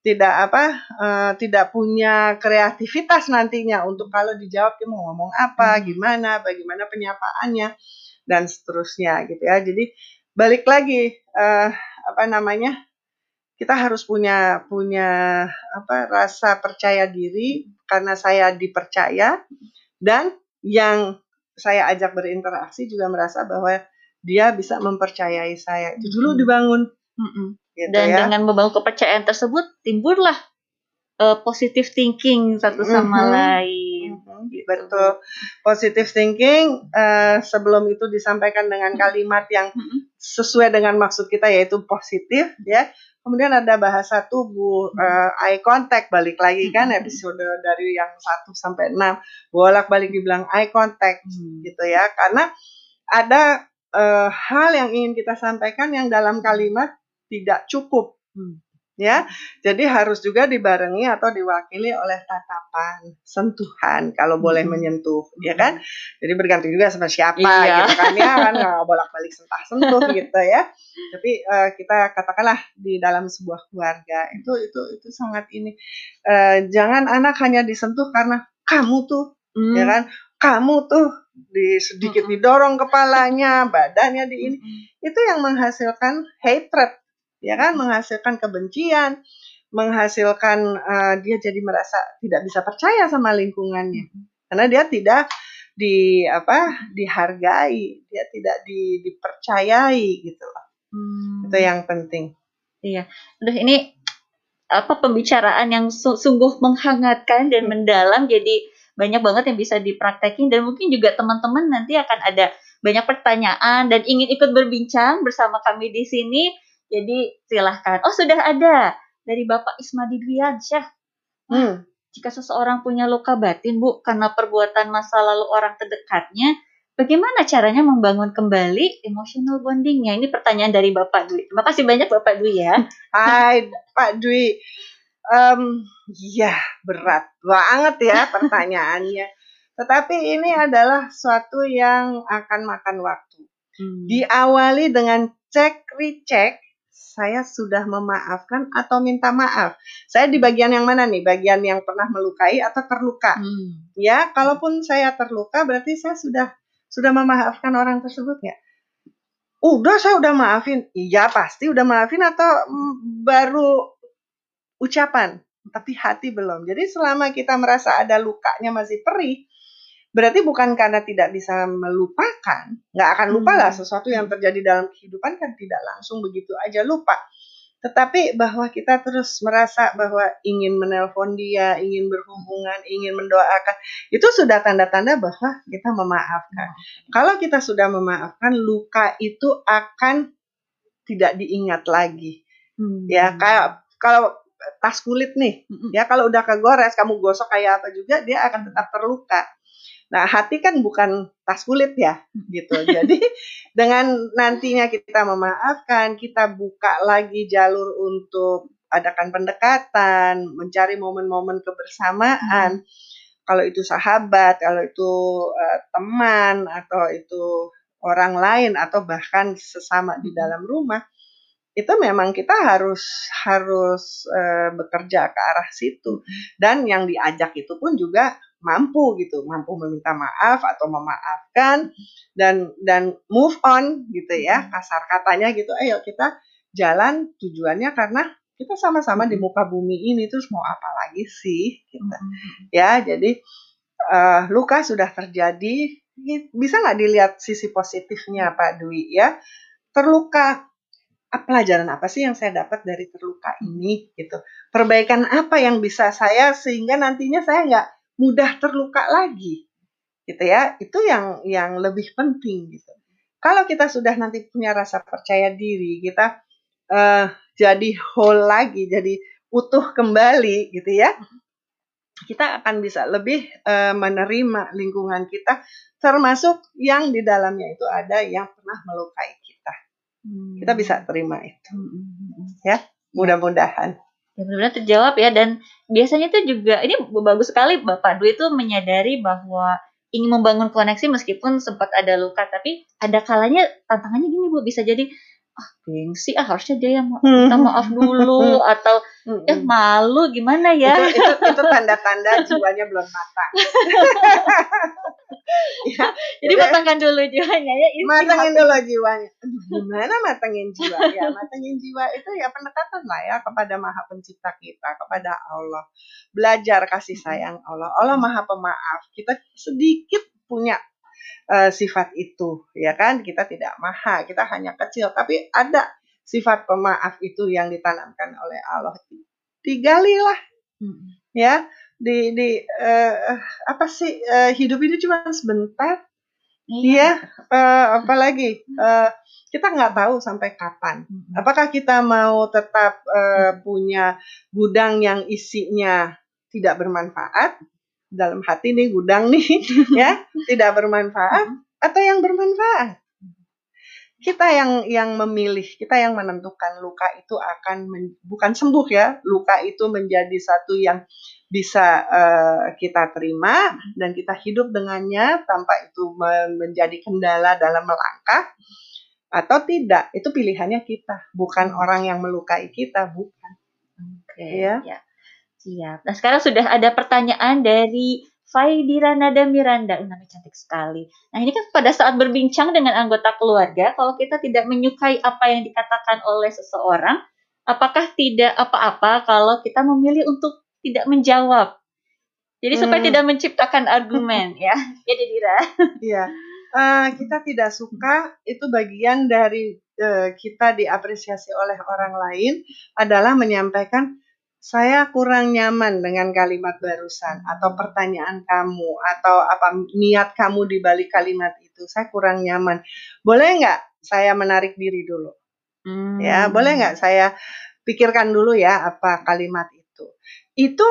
tidak apa eh, tidak punya kreativitas nantinya untuk kalau dijawab dia mau ngomong apa Hmm. gimana bagaimana penyapaannya dan seterusnya gitu ya. Jadi balik lagi eh, apa namanya kita harus punya punya apa rasa percaya diri karena saya dipercaya dan yang saya ajak berinteraksi juga merasa bahwa dia bisa mempercayai saya itu dulu dibangun Mm-mm. gitu Dan ya dengan membangun kepercayaan tersebut timbullah eh, positive thinking satu sama Mhm. lain. Gitu. betul positive thinking eh, sebelum itu disampaikan dengan Hmm. kalimat yang Mm-mm. sesuai dengan maksud kita yaitu positif ya kemudian ada bahasa tubuh eh, eye contact balik lagi kan episode dari yang 1 sampai 6 bolak balik dibilang eye contact Hmm. gitu ya karena ada eh, hal yang ingin kita sampaikan yang dalam kalimat tidak cukup Hmm. Ya. Jadi harus juga dibarengi atau diwakili oleh tatapan sentuhan kalau boleh Hmm. menyentuh ya kan? Jadi bergantung juga sama siapa Iya. gitu kan ya kan? Nggak bolak balik sentah sentuh gitu ya. Tapi eh, kita katakanlah di dalam sebuah keluarga itu itu itu sangat ini Eh, jangan anak hanya disentuh karena kamu tuh Hmm. ya kan? Kamu tuh di sedikit didorong kepalanya badannya di ini. Itu yang menghasilkan hatred ya kan? Menghasilkan kebencian menghasilkan eh, dia jadi merasa tidak bisa percaya sama lingkungannya. Karena dia tidak di apa dihargai dia tidak di, dipercayai gitu loh. Hmm. itu yang penting. Aduh ini apa pembicaraan yang su- sungguh menghangatkan dan Hmm. mendalam jadi banyak banget yang bisa dipraktekin dan mungkin juga teman-teman nanti akan ada banyak pertanyaan dan ingin ikut berbincang bersama kami di sini jadi silahkan. Oh sudah ada. Dari Bapak Ismadi Dwiansyah hmm. jika seseorang punya luka batin Bu karena perbuatan masa lalu orang terdekatnya bagaimana caranya membangun kembali emotional bondingnya? Ini pertanyaan dari Bapak Dwi. Terima kasih banyak Bapak Dwi ya. Hai Pak Dwi. Em, ya berat banget ya pertanyaannya. Tetapi ini adalah suatu yang akan makan waktu. Hmm. diawali dengan cek recheck saya sudah memaafkan atau minta maaf. Saya di bagian yang mana nih? Bagian yang pernah melukai atau terluka? Hmm. Ya, kalaupun saya terluka berarti saya sudah sudah memaafkan orang tersebut ya. Udah saya udah maafin. Iya, pasti udah maafin atau mm, baru ucapan, tapi hati belum. Jadi selama kita merasa ada lukanya masih perih, berarti bukan karena tidak bisa melupakan, nggak akan lupa lah Hmm. sesuatu yang terjadi dalam kehidupan kan tidak langsung begitu aja lupa. Tetapi bahwa kita terus merasa bahwa ingin menelpon dia, ingin berhubungan, ingin mendoakan, itu sudah tanda-tanda bahwa kita memaafkan. Kalau kita sudah memaafkan, luka itu akan tidak diingat lagi. Hmm. Ya, kayak kalau tas kulit nih, Mm-mm. ya kalau udah kegores, kamu gosok kayak apa juga, dia akan tetap terluka. Nah, hati kan bukan tas kulit ya, gitu. Jadi dengan nantinya kita memaafkan, kita buka lagi jalur untuk adakan pendekatan, mencari momen-momen kebersamaan. Hmm. Kalau itu sahabat, kalau itu uh, teman atau itu orang lain atau bahkan sesama di dalam rumah, itu memang kita harus harus uh, bekerja ke arah situ dan yang diajak itu pun juga mampu gitu mampu meminta maaf atau memaafkan dan dan move on gitu ya kasar katanya gitu ayo kita jalan tujuannya karena kita sama-sama di muka bumi ini terus mau apa lagi sih? Kita ya jadi uh, luka sudah terjadi. Bisa nggak dilihat sisi positifnya Pak Dwi ya? Terluka. Pelajaran apa sih yang saya dapat dari terluka ini gitu? Perbaikan apa yang bisa saya sehingga nantinya saya nggak mudah terluka lagi gitu ya itu yang yang lebih penting gitu kalau kita sudah nanti punya rasa percaya diri kita uh, jadi whole lagi jadi utuh kembali gitu ya kita akan bisa lebih uh, menerima lingkungan kita termasuk yang di dalamnya itu ada yang pernah melukai Hmm. Kita bisa terima itu. Hmm. hmm. Ya, mudah-mudahan. Ya benar-benar terjawab ya. Dan biasanya itu juga ini bagus sekali Bapak Dwi itu menyadari bahwa ingin membangun koneksi meskipun sempat ada luka. Tapi ada kalanya tantangannya gini Bu. Bisa jadi ah gengsi. Ah harusnya dia yang minta hmm. maaf dulu atau ya malu gimana ya? Itu itu, itu tanda-tanda jiwanya belum matang. Ya, jadi ya, matangkan dulu jiwanya ya matangin dulu jiwanya. Gimana matangin jiwa? Ya matangin jiwa itu ya pendekatan lah ya kepada maha pencipta kita kepada Allah. Belajar kasih sayang Allah. Allah maha pemaaf. Kita sedikit punya uh, sifat itu, ya kan? Kita tidak maha, kita hanya kecil, tapi ada sifat pemaaf itu yang ditanamkan oleh Allah. Digalilah, hmm. ya. Di di uh, apa sih uh, hidup ini cuma sebentar, Iya, uh, apalagi uh, kita nggak tahu sampai kapan. Apakah kita mau tetap uh, punya gudang yang isinya tidak bermanfaat, dalam hati nih gudang nih ya tidak bermanfaat atau yang bermanfaat? Kita yang yang memilih kita yang menentukan luka itu akan men, bukan sembuh ya luka itu menjadi satu yang bisa uh, kita terima dan kita hidup dengannya tanpa itu menjadi kendala dalam melangkah atau tidak. Itu pilihannya kita bukan orang yang melukai kita bukan. Okay, ya, ya Siap. Nah sekarang sudah ada pertanyaan dari Faidira Nada Miranda, uh, namanya cantik sekali. Nah ini kan pada saat berbincang dengan anggota keluarga, kalau kita tidak menyukai apa yang dikatakan oleh seseorang, apakah tidak apa-apa kalau kita memilih untuk tidak menjawab? Jadi hmm. supaya tidak menciptakan argumen, ya, jadi ya, Dira. Iya, uh, kita tidak suka itu bagian dari uh, kita diapresiasi oleh orang lain adalah menyampaikan saya kurang nyaman dengan kalimat barusan atau pertanyaan kamu atau apa niat kamu di balik kalimat itu. Saya kurang nyaman. Boleh nggak saya menarik diri dulu? Hmm. Ya, boleh nggak saya pikirkan dulu ya apa kalimat itu. Itu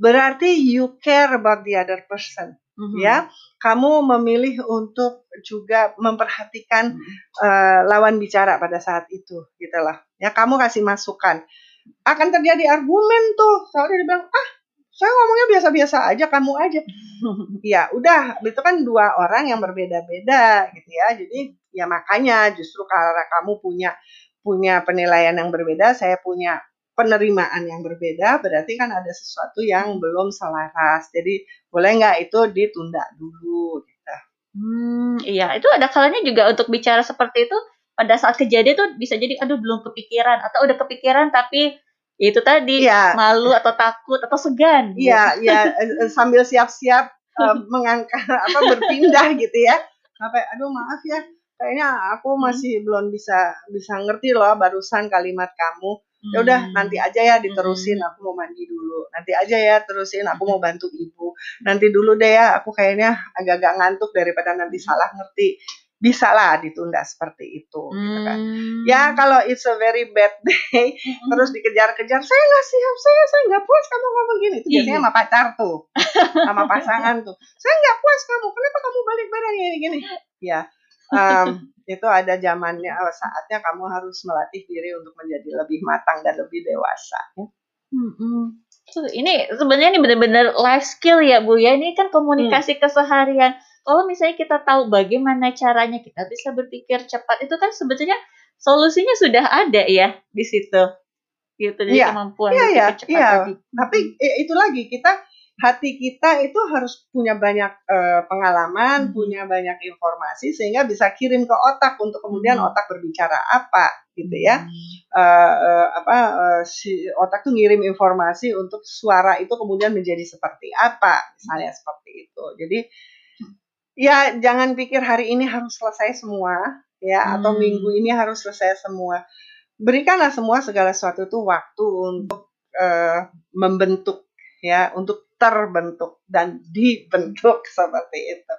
berarti you care about the other person. Mm-hmm. Ya, kamu memilih untuk juga memperhatikan mm-hmm. uh, lawan bicara pada saat itu, gitulah. Ya, kamu kasih masukan akan terjadi argumen tuh. Soalnya dia bilang, ah saya ngomongnya biasa-biasa aja, kamu aja. ya udah, itu kan dua orang yang berbeda-beda gitu ya. Jadi ya makanya justru karena kamu punya punya penilaian yang berbeda, saya punya penerimaan yang berbeda, berarti kan ada sesuatu yang belum selaras. Jadi boleh nggak itu ditunda dulu gitu. Hmm, iya, itu ada kalanya juga untuk bicara seperti itu pada saat kejadian tuh bisa jadi aduh belum kepikiran atau udah kepikiran tapi itu tadi ya. malu atau takut atau segan. Iya, gitu. ya sambil siap-siap uh, mengangkat apa berpindah gitu ya. Sampai aduh maaf ya, kayaknya aku hmm. masih hmm. belum bisa bisa ngerti loh barusan kalimat kamu. Ya udah hmm. nanti aja ya diterusin hmm. aku mau mandi dulu. Nanti aja ya terusin aku mau bantu ibu. Nanti dulu deh ya aku kayaknya agak-agak ngantuk daripada nanti salah ngerti. Bisa lah ditunda seperti itu gitu kan. Hmm. Ya kalau it's a very bad day Mm-mm. terus dikejar-kejar saya nggak siap saya saya nggak puas kamu ngomong gini itu biasanya Iya. sama pacar tuh sama pasangan tuh saya nggak puas kamu kenapa kamu balik badan gini gini ya em, itu ada zamannya eh, saatnya kamu harus melatih diri untuk menjadi lebih matang dan lebih dewasa ya. Tuh, ini sebenarnya ini benar-benar life skill ya Bu ya. Ini kan komunikasi keseharian. Kalau misalnya kita tahu bagaimana caranya kita bisa berpikir cepat, itu kan sebetulnya solusinya sudah ada ya di situ. Gitu. Jadi Iya. kemampuan Iya, berpikir iya, cepat iya. tadi. tapi eh, itu lagi kita hati kita itu harus punya banyak eh, pengalaman Hmm. punya banyak informasi sehingga bisa kirim ke otak untuk kemudian Hmm. otak berbicara apa gitu ya Hmm. eh, eh, apa eh, si otak tuh ngirim informasi untuk suara itu kemudian menjadi seperti apa misalnya seperti itu jadi ya jangan pikir hari ini harus selesai semua ya atau Hmm. minggu ini harus selesai semua berikanlah semua segala sesuatu itu waktu untuk eh, membentuk ya untuk terbentuk dan dibentuk seperti itu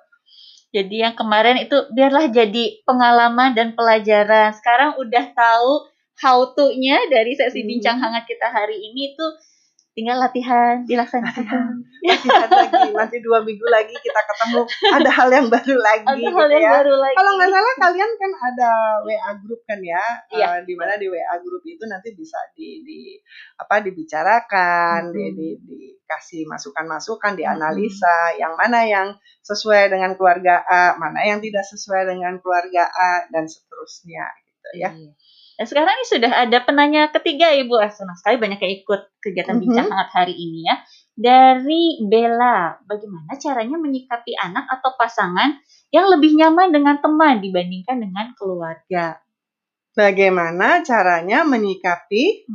Jadi yang kemarin itu biarlah jadi pengalaman dan pelajaran. Sekarang udah tahu how to-nya dari sesi Hmm. bincang hangat kita hari ini tuh tinggal latihan, dilaksanakan. latihan lagi nanti dua minggu lagi kita ketemu ada hal yang baru lagi Ada gitu hal yang ya. baru lagi. Kalau nggak salah kalian kan ada WA group kan ya, Iya. Eh, di mana di WA group itu nanti bisa di, di apa dibicarakan, di, Mhm. di, dikasih masukan-masukan, dianalisa yang mana yang sesuai dengan keluarga A, mana yang tidak sesuai dengan keluarga A dan seterusnya gitu ya. Iya. Dan sekarang ini sudah ada penanya ketiga Ibu. Ah, Senang sekali banyak yang ikut kegiatan Mhm. bincang hangat hari ini ya. Dari Bella, bagaimana caranya menyikapi anak atau pasangan yang lebih nyaman dengan teman dibandingkan dengan keluarga? Bagaimana caranya menyikapi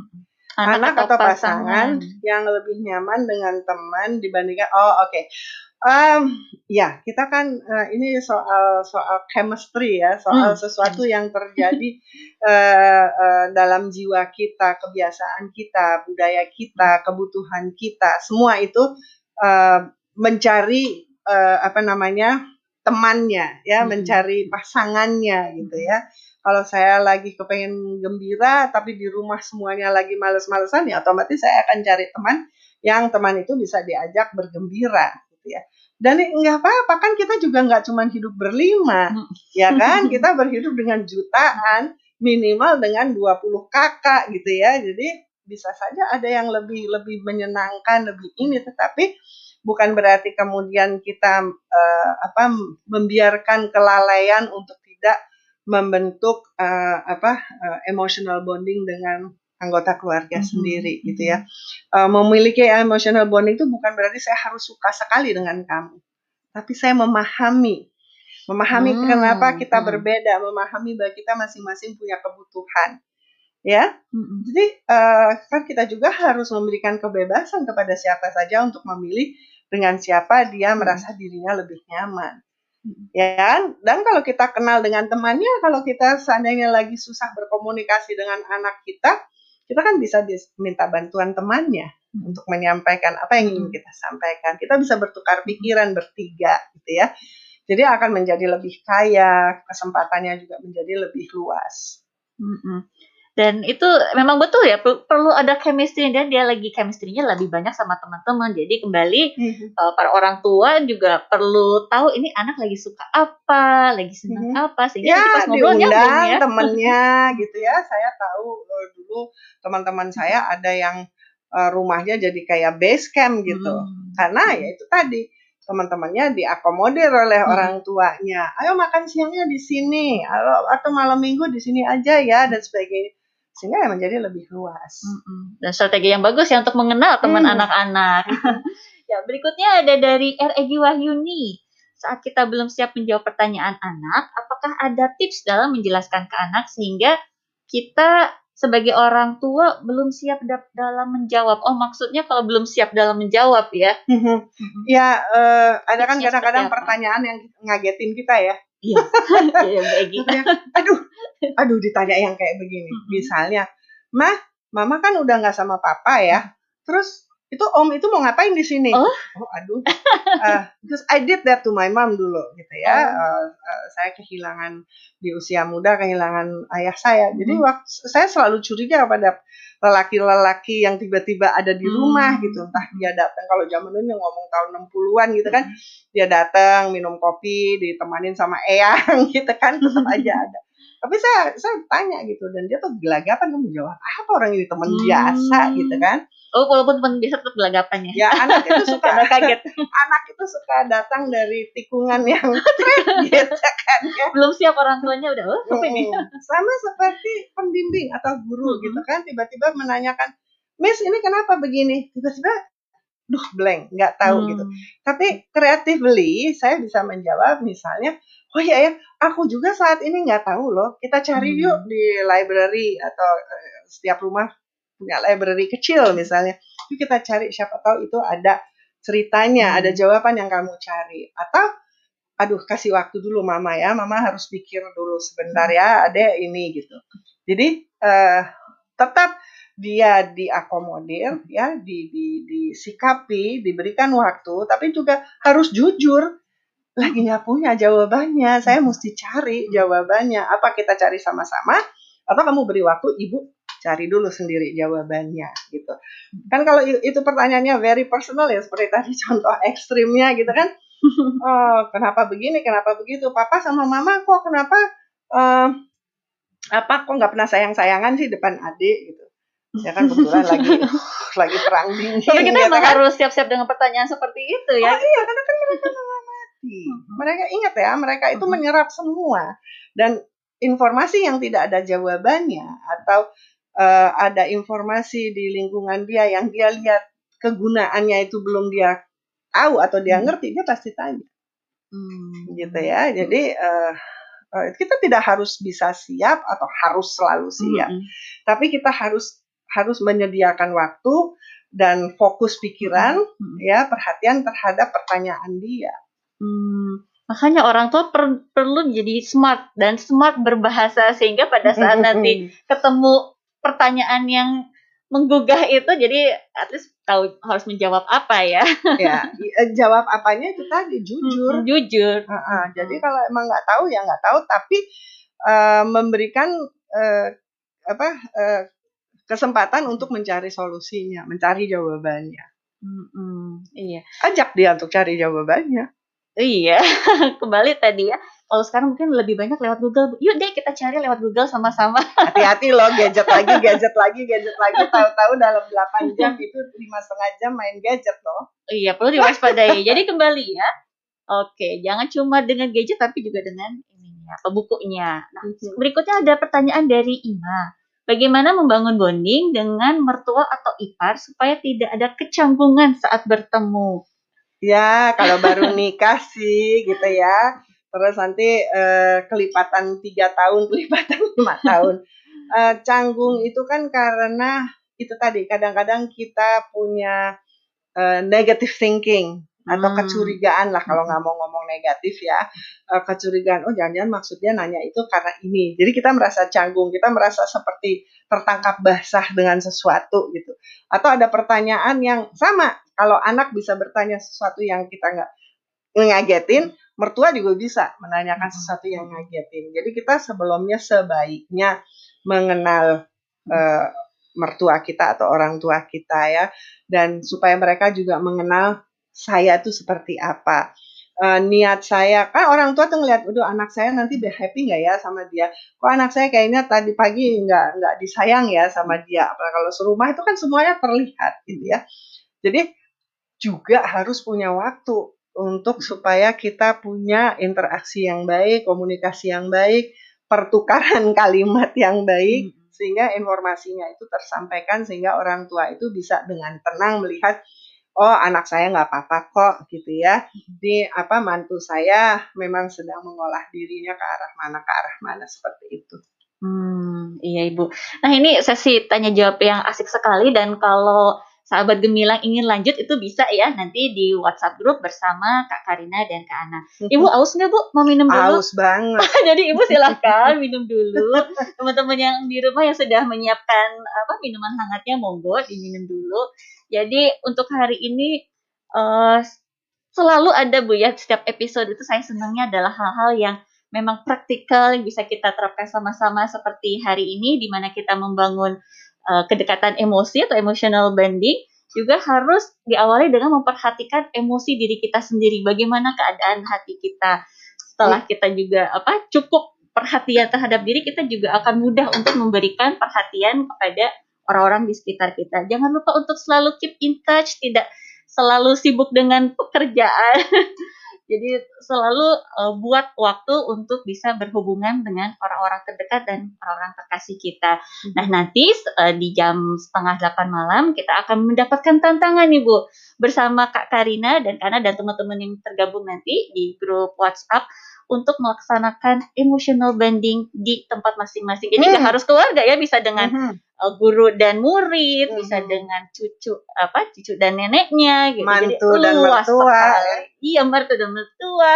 anak, atau pasangan, yang lebih nyaman dengan teman dibandingkan oh oke Em, ya kita kan eh, ini soal soal chemistry ya soal Hmm, sesuatu yang terjadi eh, eh, dalam jiwa kita kebiasaan kita budaya kita kebutuhan kita semua itu eh, mencari eh, apa namanya temannya ya Hmm. mencari pasangannya gitu ya. Kalau saya lagi kepengen gembira tapi di rumah semuanya lagi males-malesan ya otomatis saya akan cari teman yang teman itu bisa diajak bergembira gitu ya. Dan nggak apa-apa kan kita juga nggak cuma hidup berlima Hmm. ya kan? Kita berhidup dengan jutaan minimal dengan 20 kakak gitu ya. Jadi bisa saja ada yang lebih lebih menyenangkan lebih ini. Tetapi bukan berarti kemudian kita eh, apa membiarkan kelalaian untuk tidak membentuk eh, apa eh, emotional bonding dengan anggota keluarga Mhm. sendiri gitu ya. Eh, memiliki emotional bonding itu bukan berarti saya harus suka sekali dengan kamu, tapi saya memahami, memahami Hmm, kenapa kita hmm. berbeda, memahami bahwa kita masing-masing punya kebutuhan, ya. Mm-mm. Jadi eh, kan kita juga harus memberikan kebebasan kepada siapa saja untuk memilih dengan siapa dia Hmm. merasa dirinya lebih nyaman. Hmm. Ya kan? Dan kalau kita kenal dengan temannya, kalau kita seandainya lagi susah berkomunikasi dengan anak kita, kita kan bisa minta bantuan temannya untuk menyampaikan apa yang ingin Hmm. kita sampaikan. Kita bisa bertukar pikiran bertiga gitu ya. Jadi akan menjadi lebih kaya, kesempatannya juga menjadi lebih luas. Mm-mm. Dan itu memang betul ya per- perlu ada chemistry dan dia lagi chemistry-nya lebih banyak sama teman-teman. Jadi kembali uh, para orang tua juga perlu tahu ini anak lagi suka apa, lagi senang Mhm. apa sehingga ya pas ngobrol ya. temennya gitu ya saya tahu eh, dulu teman-teman saya ada yang eh, rumahnya jadi kayak base camp gitu Hmm. karena ya itu tadi teman-temannya diakomodir oleh Hmm. orang tuanya ayo makan siangnya di sini atau atau malam minggu di sini aja ya dan sebagainya sehingga ya menjadi lebih luas. Dan strategi yang bagus ya untuk mengenal teman Hmm. anak-anak. ya, berikutnya ada dari R. Egi Wahyuni. Saat kita belum siap menjawab pertanyaan anak, apakah ada tips dalam menjelaskan ke anak sehingga kita sebagai orang tua belum siap da- dalam menjawab? Oh, maksudnya kalau belum siap dalam menjawab ya? Ya eh, ada kan kadang-kadang pertanyaan yang ngagetin kita ya Iya. Iya. Gitu ya. aduh aduh ditanya yang kayak begini misalnya mah mama kan udah nggak sama papa ya terus itu om itu mau ngapain di sini? Oh. oh aduh, uh, because I did that to my mom dulu gitu ya. Oh. Uh, uh, saya kehilangan di usia muda kehilangan ayah saya. Jadi hmm. waktu saya selalu curiga pada lelaki-lelaki yang tiba-tiba ada di rumah hmm. gitu. Entah dia datang kalau zaman dulu ngomong tahun 60-an gitu kan, hmm. dia datang minum kopi ditemanin sama eyang gitu kan tetap aja ada. Tapi saya saya tanya gitu dan dia tuh gelagapan kamu jawab apa orang ini teman hmm. biasa gitu kan Oh, walaupun teman biasa tetap gelagapan ya. Ya, anak itu suka kaget. anak itu suka datang dari tikungan yang gitu kan ya. Belum siap orang tuanya udah, oh, apa ini? Sama seperti pembimbing atau guru hmm. gitu kan, tiba-tiba menanyakan, "Miss, ini kenapa begini?" Tiba-tiba duh blank, nggak tahu gitu. hmm. gitu. Tapi creatively saya bisa menjawab misalnya, oh iya ya, aku juga saat ini nggak tahu loh. Kita cari hmm. yuk di library atau uh, setiap rumah punya library kecil misalnya, tapi kita cari siapa tahu itu ada ceritanya, hmm. ada jawaban yang kamu cari. Atau aduh kasih waktu dulu mama ya, mama harus pikir dulu sebentar ya, ada ini gitu. Jadi uh, tetap dia diakomodir ya, di, di, disikapi, diberikan waktu, tapi juga harus jujur. Lagi nggak punya jawabannya, saya mesti cari jawabannya. Apa kita cari sama-sama? Atau kamu beri waktu, ibu cari dulu sendiri jawabannya gitu. Kan kalau itu pertanyaannya very personal ya seperti tadi contoh ekstrimnya gitu kan. Oh, kenapa begini, kenapa begitu? Papa sama mama kok kenapa uh, apa kok nggak pernah sayang-sayangan sih depan adik gitu. Ya kan kebetulan lagi lagi perang dingin. Tapi kita ya, kan? harus siap-siap dengan pertanyaan seperti itu ya. Oh, iya, karena kan mereka Mereka ingat ya, mereka itu menyerap semua dan informasi yang tidak ada jawabannya atau uh, ada informasi di lingkungan dia yang dia lihat kegunaannya itu belum dia tahu atau dia hmm. ngerti, dia pasti tanya. Hmm. Gitu ya. Jadi uh, kita tidak harus bisa siap atau harus selalu siap, hmm. tapi kita harus harus menyediakan waktu dan fokus pikiran, hmm. ya perhatian terhadap pertanyaan dia. Hmm. Makanya orang tua per, perlu jadi smart dan smart berbahasa sehingga pada saat nanti ketemu pertanyaan yang menggugah itu jadi at least tahu harus menjawab apa ya. Ya jawab apanya itu tadi? Jujur. Hmm, jujur. Uh -uh. jadi kalau emang nggak tahu ya nggak tahu tapi uh, memberikan uh, apa uh, kesempatan untuk mencari solusinya mencari jawabannya. Hmm, hmm, iya. Ajak dia untuk cari jawabannya iya kembali tadi ya kalau sekarang mungkin lebih banyak lewat Google. Yuk deh kita cari lewat Google sama-sama. Hati-hati loh, gadget lagi, gadget lagi, gadget lagi. Tahu-tahu dalam 8 jam itu lima setengah jam main gadget loh. Iya, perlu diwaspadai. Jadi kembali ya. Oke, jangan cuma dengan gadget tapi juga dengan ini ya, pebukunya. Nah, mhm. berikutnya ada pertanyaan dari Ima. Bagaimana membangun bonding dengan mertua atau ipar supaya tidak ada kecanggungan saat bertemu? Ya, kalau baru nikah sih gitu ya. Terus nanti uh, kelipatan tiga tahun kelipatan lima tahun. Uh, canggung itu kan karena itu tadi kadang-kadang kita punya uh, negative thinking atau hmm. kecurigaan lah kalau nggak mau ngomong negatif ya. Uh, kecurigaan oh jangan-jangan maksudnya nanya itu karena ini. Jadi kita merasa canggung kita merasa seperti tertangkap basah dengan sesuatu gitu. Atau ada pertanyaan yang sama kalau anak bisa bertanya sesuatu yang kita nggak ngagetin mertua juga bisa menanyakan hmm. sesuatu yang ngagetin. Jadi kita sebelumnya sebaiknya mengenal uh, mertua kita atau orang tua kita ya, dan supaya mereka juga mengenal saya itu seperti apa. Uh, niat saya kan orang tua tuh ngeliat, udah anak saya nanti be happy nggak ya sama dia? Kok anak saya kayaknya tadi pagi nggak nggak disayang ya sama dia? Apalagi kalau serumah itu kan semuanya terlihat gitu ya. Jadi juga harus punya waktu untuk supaya kita punya interaksi yang baik, komunikasi yang baik, pertukaran kalimat yang baik hmm. sehingga informasinya itu tersampaikan sehingga orang tua itu bisa dengan tenang melihat oh anak saya nggak apa-apa kok gitu ya di apa mantu saya memang sedang mengolah dirinya ke arah mana ke arah mana seperti itu. Hmm, iya ibu. Nah ini sesi tanya jawab yang asik sekali dan kalau sahabat gemilang ingin lanjut itu bisa ya nanti di WhatsApp grup bersama Kak Karina dan Kak Ana. Ibu aus nggak Bu? Mau minum dulu? Aus banget. Jadi Ibu silahkan minum dulu. Teman-teman yang di rumah yang sudah menyiapkan apa minuman hangatnya monggo diminum dulu. Jadi untuk hari ini uh, selalu ada Bu ya setiap episode itu saya senangnya adalah hal-hal yang memang praktikal yang bisa kita terapkan sama-sama seperti hari ini di mana kita membangun uh, kedekatan emosi atau emotional bonding juga harus diawali dengan memperhatikan emosi diri kita sendiri. Bagaimana keadaan hati kita? Setelah iya. kita juga apa cukup perhatian terhadap diri kita juga akan mudah untuk memberikan perhatian kepada orang-orang di sekitar kita. Jangan lupa untuk selalu keep in touch tidak selalu sibuk dengan pekerjaan Jadi selalu uh, buat waktu untuk bisa berhubungan dengan orang-orang terdekat dan orang-orang terkasih kita. Hmm. Nah nanti uh, di jam setengah delapan malam kita akan mendapatkan tantangan nih Bu bersama Kak Karina dan Kana dan teman-teman yang tergabung nanti di grup WhatsApp untuk melaksanakan emotional bonding di tempat masing-masing. Jadi nggak hmm. harus keluarga ya, bisa dengan hmm. Uh, guru dan murid, hmm. bisa dengan cucu apa cucu dan neneknya, gitu. Mantu Jadi, dan mertua. Iya, mertua dan mertua.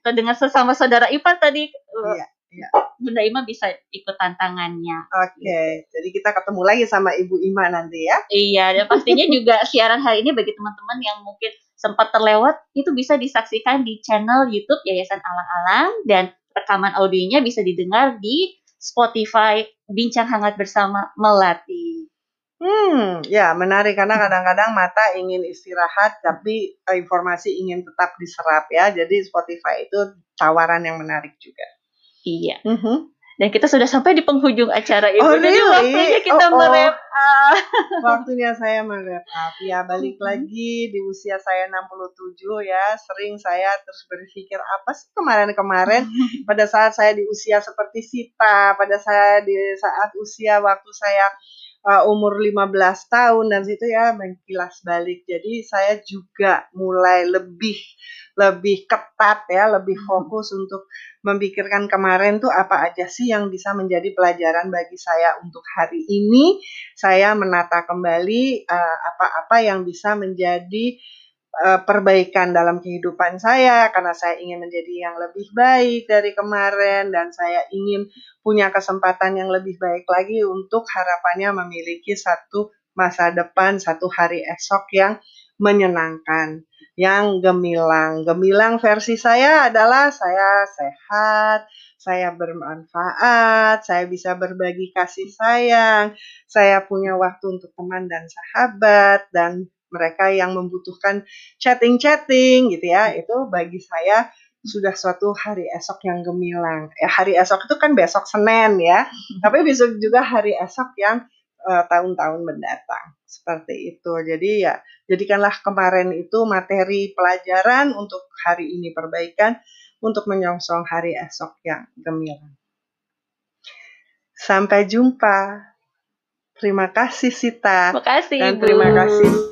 Atau dengan sesama saudara ipar tadi. Uh, iya. Ya. Bunda Ima bisa ikut tantangannya. Oke, okay. jadi kita ketemu lagi sama Ibu Ima nanti ya. Iya, dan pastinya juga siaran hari ini bagi teman-teman yang mungkin sempat terlewat itu bisa disaksikan di channel YouTube Yayasan Alang-Alang dan rekaman audionya bisa didengar di Spotify Bincang Hangat Bersama Melati. Hmm, ya menarik karena kadang-kadang mata ingin istirahat tapi eh, informasi ingin tetap diserap ya. Jadi Spotify itu tawaran yang menarik juga. Iya. Mm -hmm. Dan kita sudah sampai di penghujung acara ini. Oh, Jadi really? waktunya kita oh, oh. merep up. waktunya saya merep up. Ya, balik mm -hmm. lagi di usia saya 67 ya. Sering saya terus berpikir apa sih kemarin-kemarin pada saat saya di usia seperti Sita, pada saya di saat usia waktu saya uh, umur 15 tahun dan situ ya mengkilas balik. Jadi saya juga mulai lebih lebih ketat ya, lebih hmm. fokus untuk memikirkan kemarin tuh apa aja sih yang bisa menjadi pelajaran bagi saya untuk hari ini. Saya menata kembali uh, apa-apa uh, yang bisa menjadi uh, perbaikan dalam kehidupan saya karena saya ingin menjadi yang lebih baik dari kemarin dan saya ingin punya kesempatan yang lebih baik lagi untuk harapannya memiliki satu masa depan, satu hari esok yang menyenangkan yang gemilang. Gemilang versi saya adalah saya sehat, saya bermanfaat, saya bisa berbagi kasih sayang, saya punya waktu untuk teman dan sahabat, dan mereka yang membutuhkan chatting-chatting gitu ya, itu bagi saya sudah suatu hari esok yang gemilang. Ya, hari esok itu kan besok Senin ya, tapi besok juga hari esok yang uh, tahun-tahun mendatang seperti itu. Jadi ya jadikanlah kemarin itu materi pelajaran untuk hari ini perbaikan untuk menyongsong hari esok yang gemilang. Sampai jumpa. Terima kasih Sita. Terima kasih. Dan terima kasih